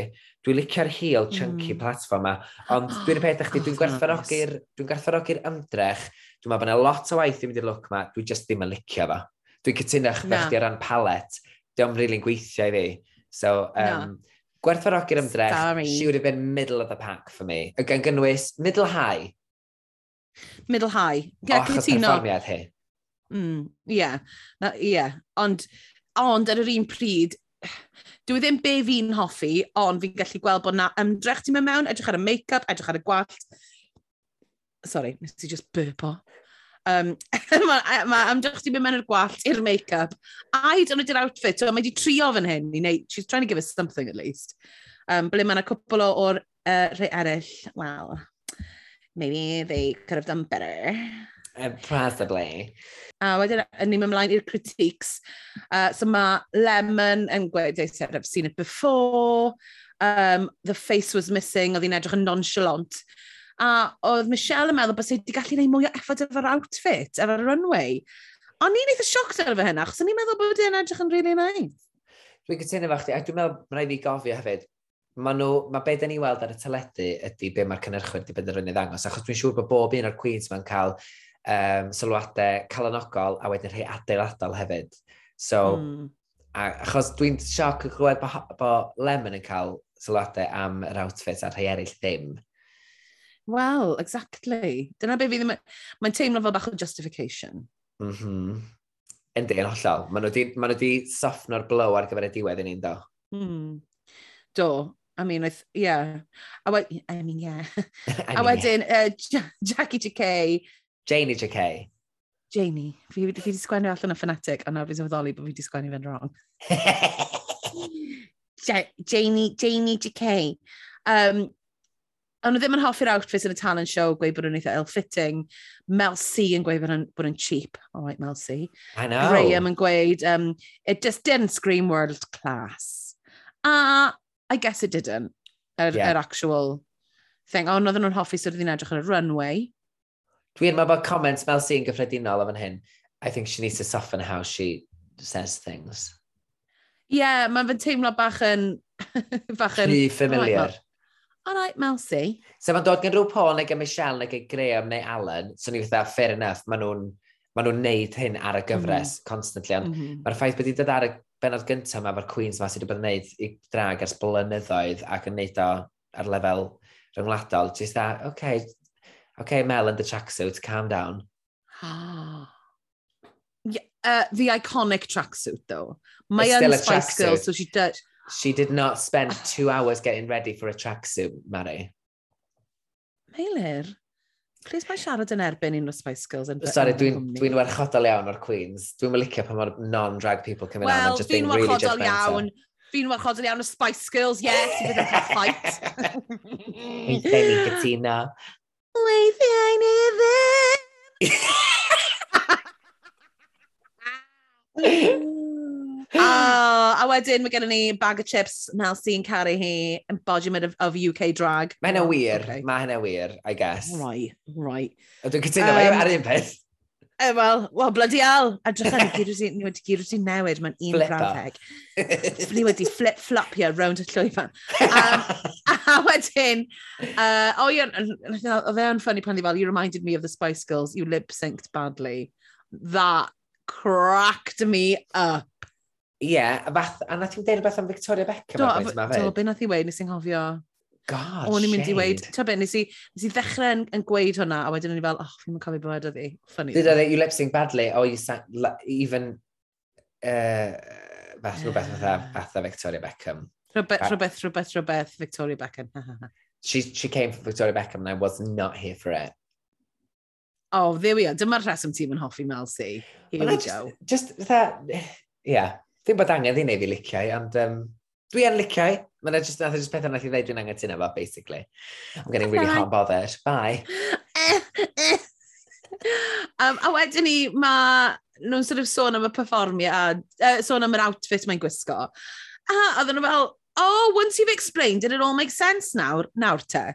Dwi'n licio'r heel chunky mm. platform yma, ond oh, dwi'n peth chdi, oh, dwi'n gwerthfarogi'r dwi gwerthfarogi ymdrech, dwi'n meddwl bod yna lot o waith i mynd i'r look yma, dwi'n just ddim yn licio fo. Dwi'n cytuno chdi no. o ran palet, dwi'n yn rili'n gweithio i fi. So, um, no. gwerthfarogi'r ymdrech, Sorry. she would have been middle of the pack for me. Y gan gynnwys, middle high. Middle high. Yeah, Och, y perfformiad hi. Mm, yeah. Na, yeah. Ond, Ond ar yr un pryd, dwi ddim be fi'n hoffi, ond fi'n gallu gweld bod na ymdrech ti'n mynd mewn, edrych ar y make-up, edrych ar y gwallt. Sorry, nes i just burpo. Um, mae ma, ymdrech ti'n mynd mewn i'r gwallt, i'r make-up. Aid ond ydy'r outfit, so mae di trio fan hyn i wneud, she's trying to give us something at least. Um, ble mae yna cwpl o'r uh, rhai eraill, well, maybe they could have done better. Uh, possibly. A wedyn, yn ni'n ymlaen i'r critiques. Uh, so mae Lemon yn gweud, they said, I've seen it before. Um, the face was missing, oedd hi'n edrych yn nonchalant. A oedd Michelle yn meddwl bod wedi gallu gwneud mwy o effort efo'r outfit, efo'r runway. Ond ni'n eitha sioct ar efo hynna, achos ni'n meddwl bod hi'n edrych yn really nice. Dwi'n cytuno fach chdi, a dwi'n meddwl mae'n rhaid i gofio hefyd, mae nhw, mae beth ni weld ar y teledu ydy be mae'r cynnyrchwyr wedi benderfynu ddangos, achos dwi'n siŵr bod bob un o'r Queens mae'n cael um, sylwadau calanogol a wedyn rhai adeiladol hefyd. So, mm. a, achos dwi'n sioc yn clywed bod bo Lemon yn cael sylwadau am yr outfit a rhai eraill ddim. Wel, exactly. Dyna be fi ddim... Mae'n teimlo fel bach o justification. Mm -hmm. Yndi, yn hollol. Maen nhw wedi ma soffno'r blow ar gyfer y diwedd yn un do. Mm. Do, I mean, oedd, yeah. I, I mean, yeah. I mean, a wedyn, yeah. uh, Jackie J.K. Janie JK. Janie. Fi wedi sgwennu allan y fanatic, a nawr fi'n sylweddoli bod fi wedi sgwennu fe'n wrong. Janie, Janie JK. Um, Ond nhw ddim yn hoffi'r outfit yn y talent show, gweud bod nhw'n eitha ill-fitting. Mel C yn gweud bod nhw'n cheap. All right, Mel C. I know. Graham yn gweud, um, it just didn't scream world class. A I guess it didn't, yr, er, yeah. er actual thing. Ond oedden nhw'n hoffi sydd wedi'n edrych ar y runway. Dwi'n meddwl bod comments Mel C yn gyffredinol am hyn. I think she needs to soften how she says things. Ie, yeah, mae'n fy teimlo bach yn... bach yn... Rhy oh, familiar. All right, Mel C. So mae'n dod gen rhyw Paul neu gen Michelle neu gen Graham neu Alan. So ni'n fatha, fair enough, maen nhw'n ma nhw neud hyn ar y gyfres mm -hmm. constantly. Ond mm -hmm. mae'r ffaith bod wedi dod ar y benod gyntaf yma, mae'r Queens yma sydd wedi bod yn neud i drag ers blynyddoedd ac yn neud o ar lefel rhyngwladol, Jyst da, oce, okay, Okay, Mel in the tracksuit, calm down. yeah, uh, the iconic tracksuit, though. My own Spice Girl, so she did... She did not spend ah. two hours getting ready for a tracksuit, Mary. Meilir, plis mae siarad yn erbyn un o Spice Girls yn... Sorry, dwi'n dwi warchodol iawn o'r Queens. Dwi'n mylicio pa mor non-drag people coming well, on. and just being really judgmental. warchodol iawn. Fi'n warchodol iawn o Spice Girls, yes, bydd yn fight. Fi'n ffeili gytuno. Weithiau nefyn! oh, a wedyn mae gennym ni bag of chips Mel sy'n caru hi, embodiment of, of UK drag. Mae hynna oh, wir, okay. mae hynna wir, I guess. Right, right. Dwi'n cytuno um, ar un peth. E, wel, wel, bloody hell. A drach ar y gyd wedi, ni wedi gyd wedi newid, mae'n un brawddeg. ni wedi flip-flopio rownd y llwyfan. Um, a wedyn, uh, o ie, o fe yn ffynnu pan ni fel, you reminded me of the Spice Girls, you lip-synced badly. That cracked me up. Ie, yeah, a fath, a nath i'n deud rhywbeth am Victoria Beckham. Do, do, be nath i weid, nes i'n hofio. God, O'n i'n mynd i weid, ta be, nes i, nes i ddechrau yn, yn gweud hwnna, a wedyn o'n i fel, oh, fi'n cofio bod oedd hi. Funny. Did I you lip sync badly, or you sang, even, uh, fath, rhywbeth fatha, ah. fatha Victoria Beckham. Rhywbeth, rhywbeth, rhywbeth, rhywbeth, Victoria Beckham. she, she came for Victoria Beckham and I was not here for it. Oh, there we are. Dyma'r rheswm ti'n mynd hoffi Mel C. Here we go. Just, just that, yeah. Ddim bod angen i neu fi liciau, ond um, dwi yn liciau. Mae yna just, just pethau nath i ddeud dwi'n angen fo, basically. I'm getting really hot bothered. Bye. um, a wedyn ni, mae nhw'n sort of sôn am y performiad, uh, sôn am yr outfit mae'n gwisgo. A oedden nhw fel, oh, once you've explained it, it all makes sense nawr, nawr te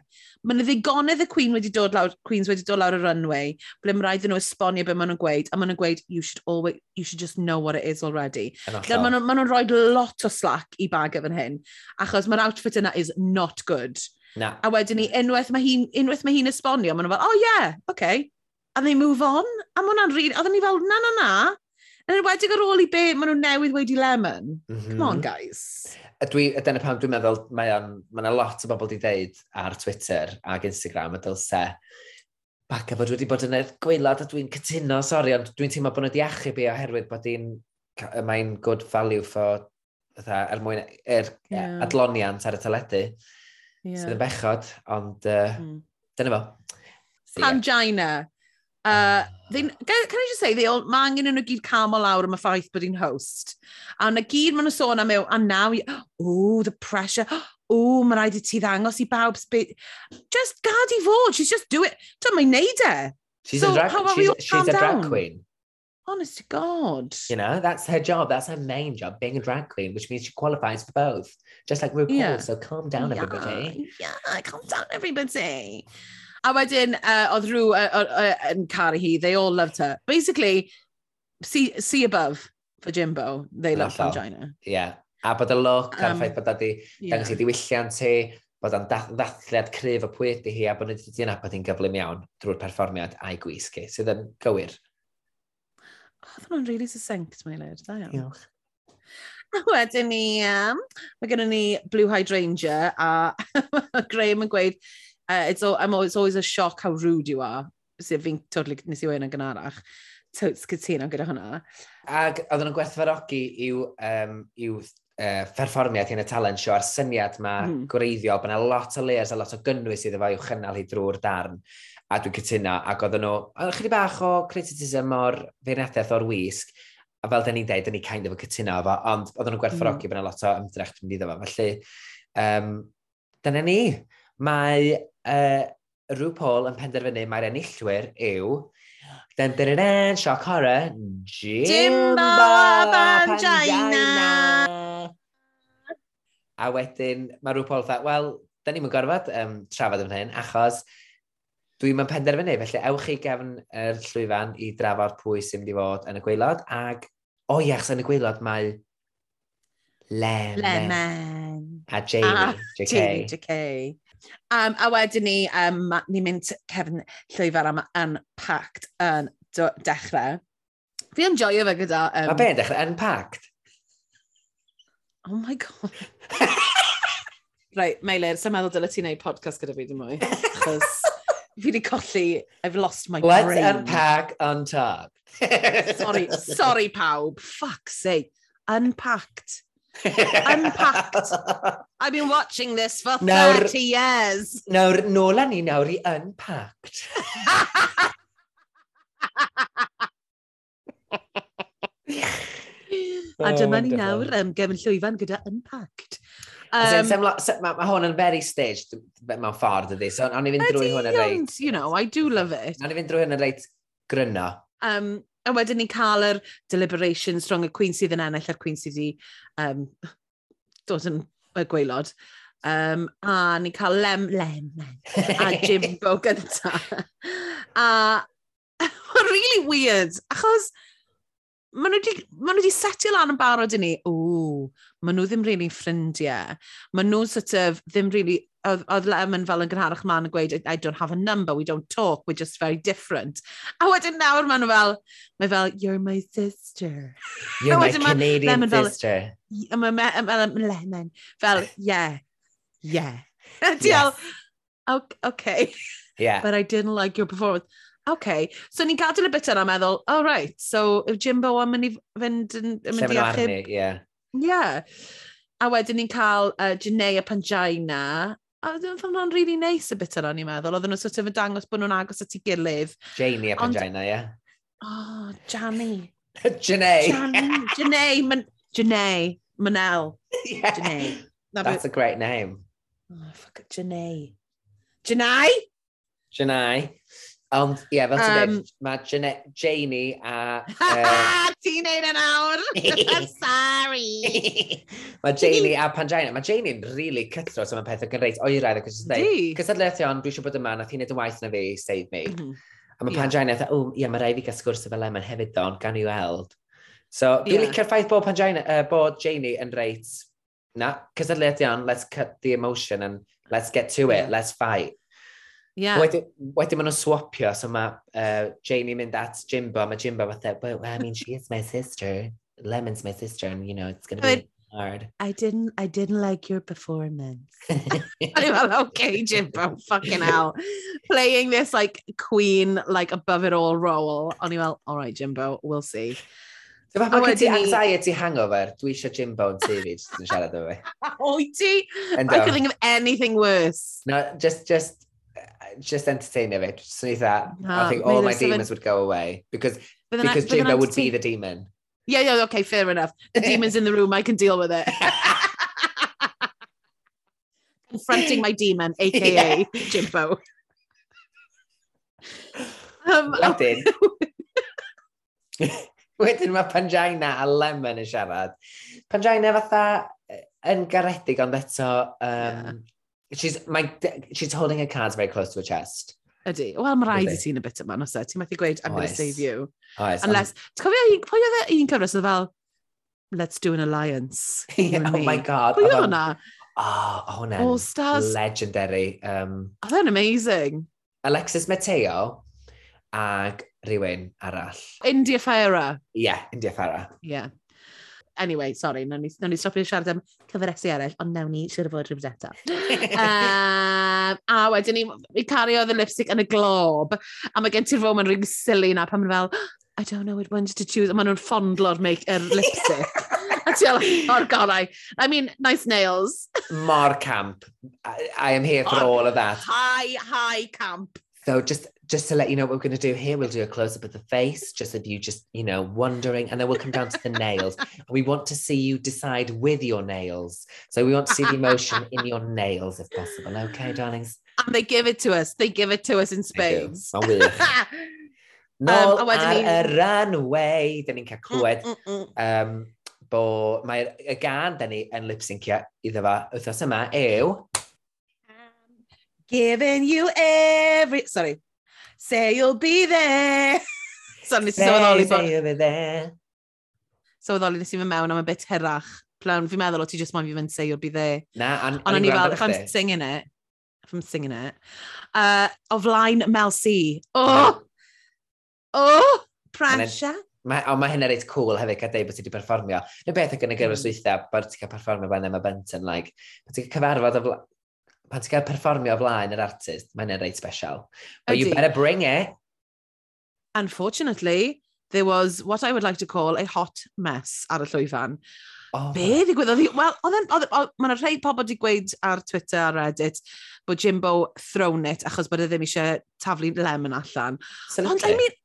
mae yna ddigonedd y Queen wedi dod lawr, Queens wedi dod lawr y runway, ble mae rhaid nhw esbonio beth maen nhw'n gweud, a maen nhw'n gweud, you should, always, you should just know what it is already. Lle maen nhw'n ma rhoi lot o slack i bag fan hyn, achos mae'r outfit yna is not good. Na. A wedyn ni, unwaith mae hi'n unwaith mae hi'n esbonio, maen nhw fel, oh yeah, okay. And they move on. A mae hwnna'n rili, oedden ni fel, na, na, na, Yn enwedig ar ôl i be maen nhw'n newydd wedi lemon. Mm -hmm. Come on, mhm. guys. A dwi, a dyna pam dwi'n meddwl, mae yna lot o bobl wedi dweud ar Twitter ac Instagram y dylse. Baca bod wedi bod yn eith gweilad a dwi'n cytuno, sori, ond dwi'n teimlo bod nhw wedi achub i oherwydd bod hi'n mae'n good value for fatha, er mwyn er, yeah. adloniant ar y teledu. Yeah. Sydd yn bechod, ond uh, mm. dyna fo. So, Pangina. Yeah. Uh, they, can, can I just say, they all, mae angen nhw gyd camel lawr am y ffaith bod hi'n host. A na gyd maen nhw sôn am yw, a now, oh, the pressure, oh, mae rhaid i ti ddangos i bawb. Just gad i fod, she's just do it. Dwi'n mae'n neud e. She's so, a drag, how she's, she's a drag down? queen. Honest to God. You know, that's her job. That's her main job, being a drag queen, which means she qualifies for both. Just like RuPaul, yeah. so calm down, yeah. everybody. Yeah, calm down, everybody. A wedyn, uh, oedd rhyw uh, uh, yn caru hi, they all loved her. Basically, see, see above for Jimbo, they love Allol. Angina. Yeah. A bod y look, um, a'r ffaith bod wedi yeah. dangos i diwylliant ti, bod o'n ddathliad cryf o pwy pwydi hi, a bod wedi dyn bod hi'n gyflym iawn drwy'r perfformiad a'i gwisg hi, sydd yn gywir. Oedd nhw'n really succinct, mae'n lyd, da iawn. Diolch. A wedyn ni, um, mae gennym ni Blue Hydrangea a Graham yn gweud, Uh, it's, all, I'm always, it's always a shock how rude you are. Sef fi'n totally nes i wein yn gynharach. Totes cytuno gyda hwnna. Ac oedden nhw'n gwerthfarogi i'w, um, i'w uh, perfformiad yn y talent show a'r syniad ma mm. gwreiddiol, bod yna lot o layers a lot o gynnwys iddo fo i'w chynnal hi drwy'r darn. A dwi'n cytuno, ac oedden nhw, oedden chyddi bach o criticism o'r feirniadaeth o'r wisg, a fel da ni'n deud, da ni kind of yn cytuno efo, ond oedden nhw'n gwerthfarogi mm. bod yna lot o ymdrech yn mynd iddo fo. Felly, um, dyna ni. Mae uh, rhyw Paul yn penderfynu mae'r enillwyr yw... Dan dan dan dan, shock horror, Jimbo a A wedyn mae rhyw Paul dda, wel, da ni'n gorfod um, trafod yn hyn, achos dwi'n mynd penderfynu, felly ewch chi gefn yr llwyfan i drafod pwy sy'n mynd i fod yn y gweilod, ac o iach, yn y gweilod mae Lemon. Lemon. A Jamie, ah, a JK. Jamie JK. Um, a wedyn ni, um, ni'n mynd cefn llwyfer am Unpacked yn dechrau. Fi yn joio fe gyda... Um... Mae be'n dechrau Unpacked? Oh my god. right, Meilir, sy'n meddwl dylai ti'n gwneud podcast gyda fi dim mwy. Chos fi wedi colli, I've lost my Let's brain. Let's unpack on top. sorry, sorry pawb. Fuck's sake. Unpacked. Unpacked. I've been watching this for nawr, 30 years. Nawr, nôl ni nawr i Unpacked. A oh, dyma ni nawr um, gefn llwyfan gyda Unpacked. Um, Mae ma, hwn yn very staged mewn ffordd ydi, so o'n i fynd drwy hwn yn reit... You know, I do love it. O'n i fynd drwy hwn yn reit gryno. Um, A wedyn ni'n cael yr deliberations rhwng y Queen sydd yn ennill a'r Queen sydd wedi um, dod yn y gweilod. Um, a ni'n cael lem, lem, a Jimbo gynta. a mae'n really weird, achos maen nhw wedi, ma wedi setio lan yn barod i ni, ww, maen nhw ddim really ffrindiau. Maen nhw sort of ddim really oedd Lemon fel yn gynharach man yn gweud, I don't have a number, we don't talk, we're just very different. A wedyn nawr maen nhw fel, mae fel, you're my sister. You're my Canadian fel, sister. Fel, ma, ma, ma, Lemon, fel, yeah, yeah. Diol, yes. okay. Yeah. But I didn't like your performance. Okay, so ni'n gadael y bit yna meddwl, oh right, so yw Jimbo am mynd i fynd yn mynd i achub? yeah. Yeah. A wedyn ni'n cael uh, Janae a Pangina A dwi'n ffordd nhw'n really nice y bit yna, ni'n meddwl. Oedden nhw'n sort of yn dangos bod nhw'n agos at ei gilydd. Janie a Pangina, ie. Yeah. Oh, Janie. Janae. Janie. Janae. Man Janae. Manel. Yeah. Janae. That's be... a great name. Oh, fuck it. Janae. Janae? Janae. Ond, ie, yeah, fel ti'n um, dweud, mae Jane Janie a... Uh, ti'n neud yn awr! I'm sorry! mae Janie a Pangina, mae Janie'n really cytro so mae pethau gan reit oeraidd ac ysdau. Di? Cysadlethion, dwi eisiau bod yma, nath hi'n neud yn waith na fi, save me. Mm -hmm. A mae yeah. Pangina, dda, o, ie, mae rai fi gael sgwrs efo Lemon hefyd don, gan i weld. So, dwi'n yeah. licio'r ffaith bod Pangina, uh, bod Janie yn reit, na, cysadlethion, let's cut the emotion and let's get to it, yeah. let's fight. Yeah. Wedyn, wedyn maen nhw'n swapio, so mae uh, Janie mynd at Jimbo, mae Jimbo fatha, well, I mean, she is my sister. Lemon's my sister, and, you know, it's going to be hard. I didn't, I didn't like your performance. Okay, Jimbo, fucking hell. Playing this like queen, like above it all role. On well, all right, Jimbo, we'll see. So, fa, A mae gen ti anxiety hangover, dwi eisiau Jimbo yn TV, jyst yn siarad efo fi. Oiti? Yndw. I could think of anything worse. No, just, just, just entertain of it. Just yn eitha, I ah, think all my demons would go away. Because, because Jimbo would be the demon. Yeah, yeah, okay, fair enough. The demon's in the room, I can deal with it. Confronting my demon, a.k.a. Yeah. Jimbo. Um, Wedyn. Oh. Wedyn mae Pangina a Lemon yn siarad. Pangina fatha eh, yn garedig ond eto um, yeah. She's, my, she's holding her cards very close to her chest. Ydy. Wel, mae rhaid i ti'n y bit yma, nos e. Ti'n methu gweud, I'm going to save you. Oes. Unless, ti'n cofio, pwy oedd e, un cyfres oedd fel, let's do an alliance. yeah, oh my god. Pwy oedd hwnna? Oh, hwnna. All stars. Legendary. Um, oedd hwnna'n amazing. Alexis Mateo ag rhywun arall. India Farah. Yeah, India Farah. Yeah. Anyway, sorry, nawn ni, nawn ni stopio siarad am cyfresu eraill, ond nawn ni siarad fod rhywbeth eto. um, a wedyn ni, i cario the lipstick yn y glob, a mae gen ti'r fo ma'n rhywun silly na pan ma'n fel, I don't know which one to choose, a maen nhw'n ffondlo'r make er lipstick. a ti'n fel, oh o'r gorau. I mean, nice nails. Mor camp. I, I am here for all of that. High, high camp. So just just to let you know what we're going to do here, we'll do a close up of the face, just of you just, you know, wondering, and then we'll come down to the nails. We want to see you decide with your nails. So we want to see the emotion in your nails if possible. Okay, darlings. And they give it to us. They give it to us in spades. Um, Nôl um, ar ni... y runway, dyn ni'n cael mm, clywed mm, mm, mm. um, bo mae'r y gan dyn ni yn lip-syncio iddo fa wythnos yma yw Giving you every... Sorry. Say you'll be there. so, nes i sylweddoli bod... Say you'll be there. Sylweddoli nes i fy mewn am y bit hyrach. Plawn, fi'n meddwl o ti just moyn fi fynd say you'll be there. Na, an, Ond o'n i fel, if I'm singing it, if I'm singing it, uh, o flaen Mel C. Oh! Oh! Pressure! Mae, ond mae hynna reit cool hefyd cael deud mm. bod ti wedi perfformio. Neu beth yn gynnu gyfer swythau, bod ti'n cael perfformio fan yma bent yn, like, bod ti'n cael cyfarfod o flaen pan ti'n cael perfformio o flaen yr artist, mae'n e'n reit special. But Ydy. you better bring it. Unfortunately, there was what I would like to call a hot mess ar y llwyfan. Oh, Be ddigwyddodd hi? Wel, mae yna rhai pobl wedi gweud ar Twitter a Reddit bod Jimbo thrown it achos bod e ddim eisiau taflu lemon allan. Ond, I mean,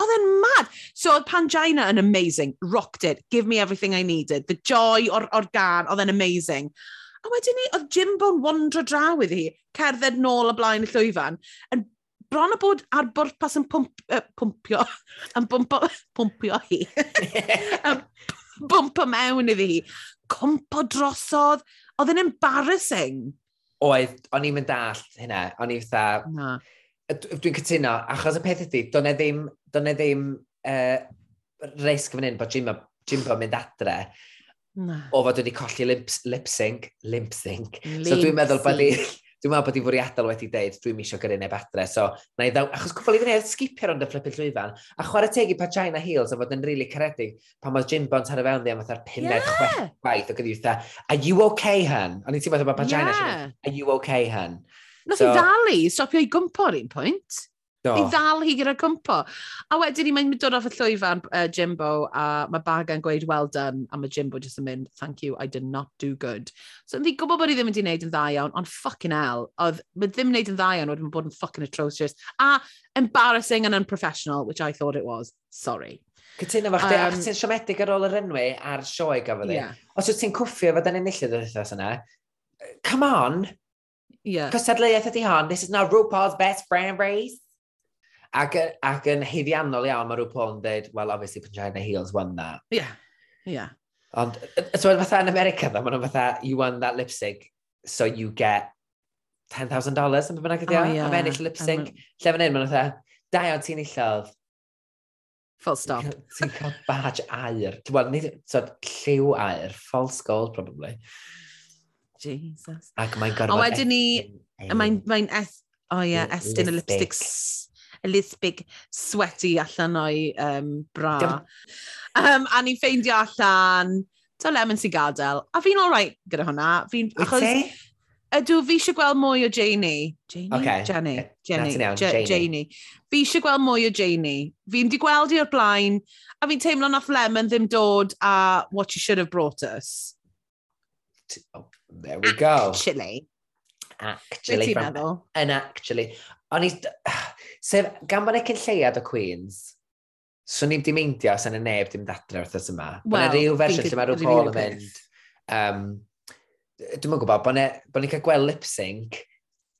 oedd e'n mad. So, oedd Pangina yn amazing, rocked it, give me everything I needed. The joy o'r, or gan, oedd e'n amazing. A wedyn ni, oedd Jimbo'n wandro draw iddi cerdded nôl y blaen y llwyfan, yn bron o bod ar bwrpas yn pwmp, uh, pwmpio, yn bwmpo, pwmpio hi, yn bwmpo mewn iddi hi, cwmpo drosodd, oedd yn embarrassing. Oedd, o'n i'n mynd all hynna, o'n i'n fatha... Na. Dwi'n cytuno, achos y peth ydy, do'n e ddim, do'n e ddim uh, risg fan hyn bod Jimbo, Jimbo mynd adre, Na. O, fod wedi colli lip, lip sync. Lip sync. So dwi'n meddwl bod ni... Dwi'n meddwl bod i fwriadol wedi deud, dwi'n misio gyrru neb adre. So, na i ddaw, achos cwbl i fyny ar sgipio rond y flippin llwyfan, a chwarae teg i pa China Heels a fod yn rili really caredig pan mae Jim Bont ar y fewn ddi am fatha'r pumed yeah. chwech gwaith o gyda eitha, are you okay, hun? O'n i'n teimlo bod pa China, yeah. are you okay, hun? Nath so, i ddalu, stopio i gwmpo ar un pwynt. No. I ddal hi gyda cwmpo. A wedyn ni, mae'n dod off y llwyfan uh, Jimbo, a mae Baga yn gweud, well done, a mae Jimbo jyst yn mynd, thank you, I did not do good. So, yn gwybod bod i ddim wedi gwneud yn dda iawn, ond fucking hell, oedd, mae ddim wneud yn dda iawn, oedd yn bod yn fucking atrocious, a embarrassing and unprofessional, which I thought it was. Sorry. Cytuno fach, um, achos ti'n siomedig ar ôl yr enwi a'r sioe gafodd yeah. Os wyt ti'n cwffio fod yn enillydd yr wythnos yna, come on! Yeah. Cystadleuaeth ydy hon, this is not RuPaul's best brand race. Ac, ac yn heiddiannol iawn, mae rhyw Paul yn dweud, well, obviously, Pangina Heels won that. Yeah, yeah. Ond, so fatha yn America, dda, maen nhw'n fatha, you won that lip sync, so you get $10,000 yn byd bynnag ydi o, am ennill lip sync. Lle fan hyn, maen nhw'n fatha, da iawn, ti'n illodd. Full stop. Ti'n cael badge air. Wel, nid, so, lliw air, false gold, probably. Jesus. Ac mae'n gorfod... O, wedyn ni, mae'n, mae'n, o ie, estyn y lipstick Elizabeth sweaty allan o'i um, bra. Um, a ni'n ffeindio allan, to lemon sy'n gadael. A fi'n all right gyda hwnna. Fi'n... Achos, ydw, fi eisiau gweld mwy o Janie. Janie? Okay. Jenny. Jenny. Janie. Janie. Janie. Fi eisiau gweld mwy o Janie. Fi'n di gweld i'r blaen, a fi'n teimlo nath Lemon ddim dod a what you should have brought us. Oh, there we go. Actually. Actually. ti'n From, an actually. O'n i... Sef, gan bod e cyn lleiad o Queens, swn i'n di meindio os yna neb dim dadra wrth ys yma. Wel, Mae'n rhyw fersiwn lle mae rhyw Paul yn mynd. Um, Dwi'n mwyn gwybod, bod ni'n cael gweld lip sync,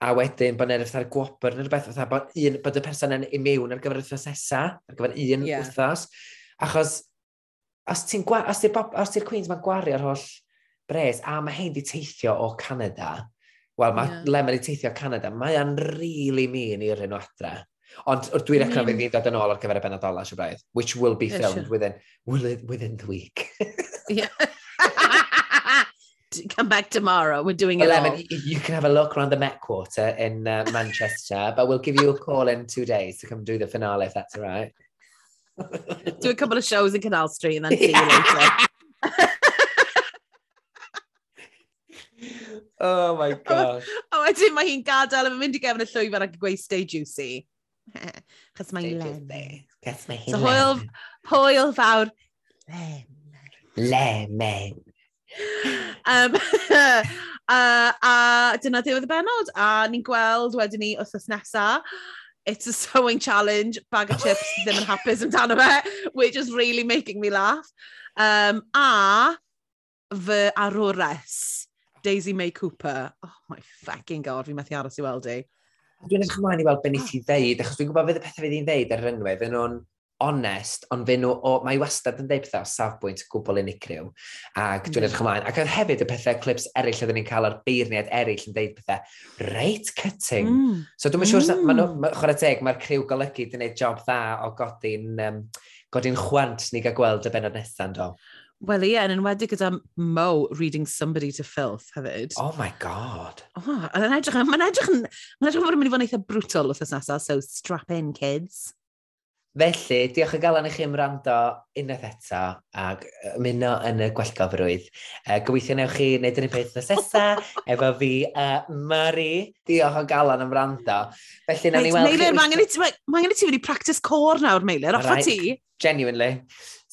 a wedyn bod ni'n fatha'r gwobr neu rhywbeth, fatha bod, un, bod y person yn imiwn ar gyfer y wythnos nesa, ar gyfer un yeah. wythnos. Achos, os ti'n gwa... os ti'r ti Queens mae'n gwario'r holl bres, a mae hyn di teithio o Canada, Wel, mae yeah. lemon i teithio Canada, mae o'n really mean i'r un o adre. Ond dwi'n mm. recno fydd ni'n dod yn ôl ar gyfer y benod ola, braidd, which will be yeah, filmed sure. within, within the week. yeah. Come back tomorrow, we're doing well, it lemon, all. You can have a look around the Met Quarter in uh, Manchester, but we'll give you a call in two days to come do the finale, if that's all right. do a couple of shows in Canal Street and then see you later. Oh my oh, gosh. A wedyn mae hi'n gadael a mae'n mynd i gefn y llwyfan ac yn gweud stay juicy. Chos mae'n len. Chos mae hi'n so, len. Hwyl fawr. Len. Lemon. um, uh, a dyna ddiwedd y benod. A ni'n gweld wedyn ni wrthnos nesa. It's a sewing challenge, bag of oh chips ddim yn hapus amdano fe, which is really making me laugh. Um, a fy arwres. Daisy May Cooper. Oh my fucking god, fi methu aros i weld i. Dwi'n edrych ymlaen i weld beth nes i ah. ddeud, achos dwi'n gwybod fydd y pethau fydd i'n ddeud ar yr enwau, fy nhw'n onest, ond fe nhw, o, mae wastad yn deud pethau o safbwynt gwbl unigryw. Ac mm. dwi'n edrych ymlaen. Ac oedd hefyd y pethau clips eraill oedden ni'n cael ar beirniad eraill yn deud pethau reit cutting. Mm. So dwi'n mm. siŵr, mm. maen ma, chwarae teg, mae'r criw golygu di wneud job dda o godi'n um, godi'n chwant ni gael gweld y benod nesaf, do. Wel ie, yn enwedig gyda Mo reading somebody to filth hefyd. Oh my god. Oh, mae'n edrych, mae'n edrych, mae'n edrych fod yn mynd i fod yn eitha brutal wrth nesaf, so strap in kids. Felly, diolch o galan i chi ymrando unwaith eto ac ymuno yn y gwellgofrwydd. Uh, gobeithio newch chi wneud yn y peth nesesa efo fi, uh, Mari. Diolch yn galan ymrando. Felly, na ni weld chi... Meilir, mae angen i ti wedi practice core nawr, Meilir, offa ti. Genuinely.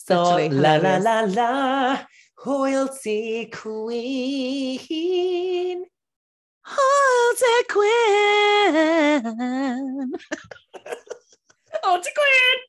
So, Literally, la la la la, hwyl ti cwyn. Hwyl ti cwyn. Oh, ti cwyn!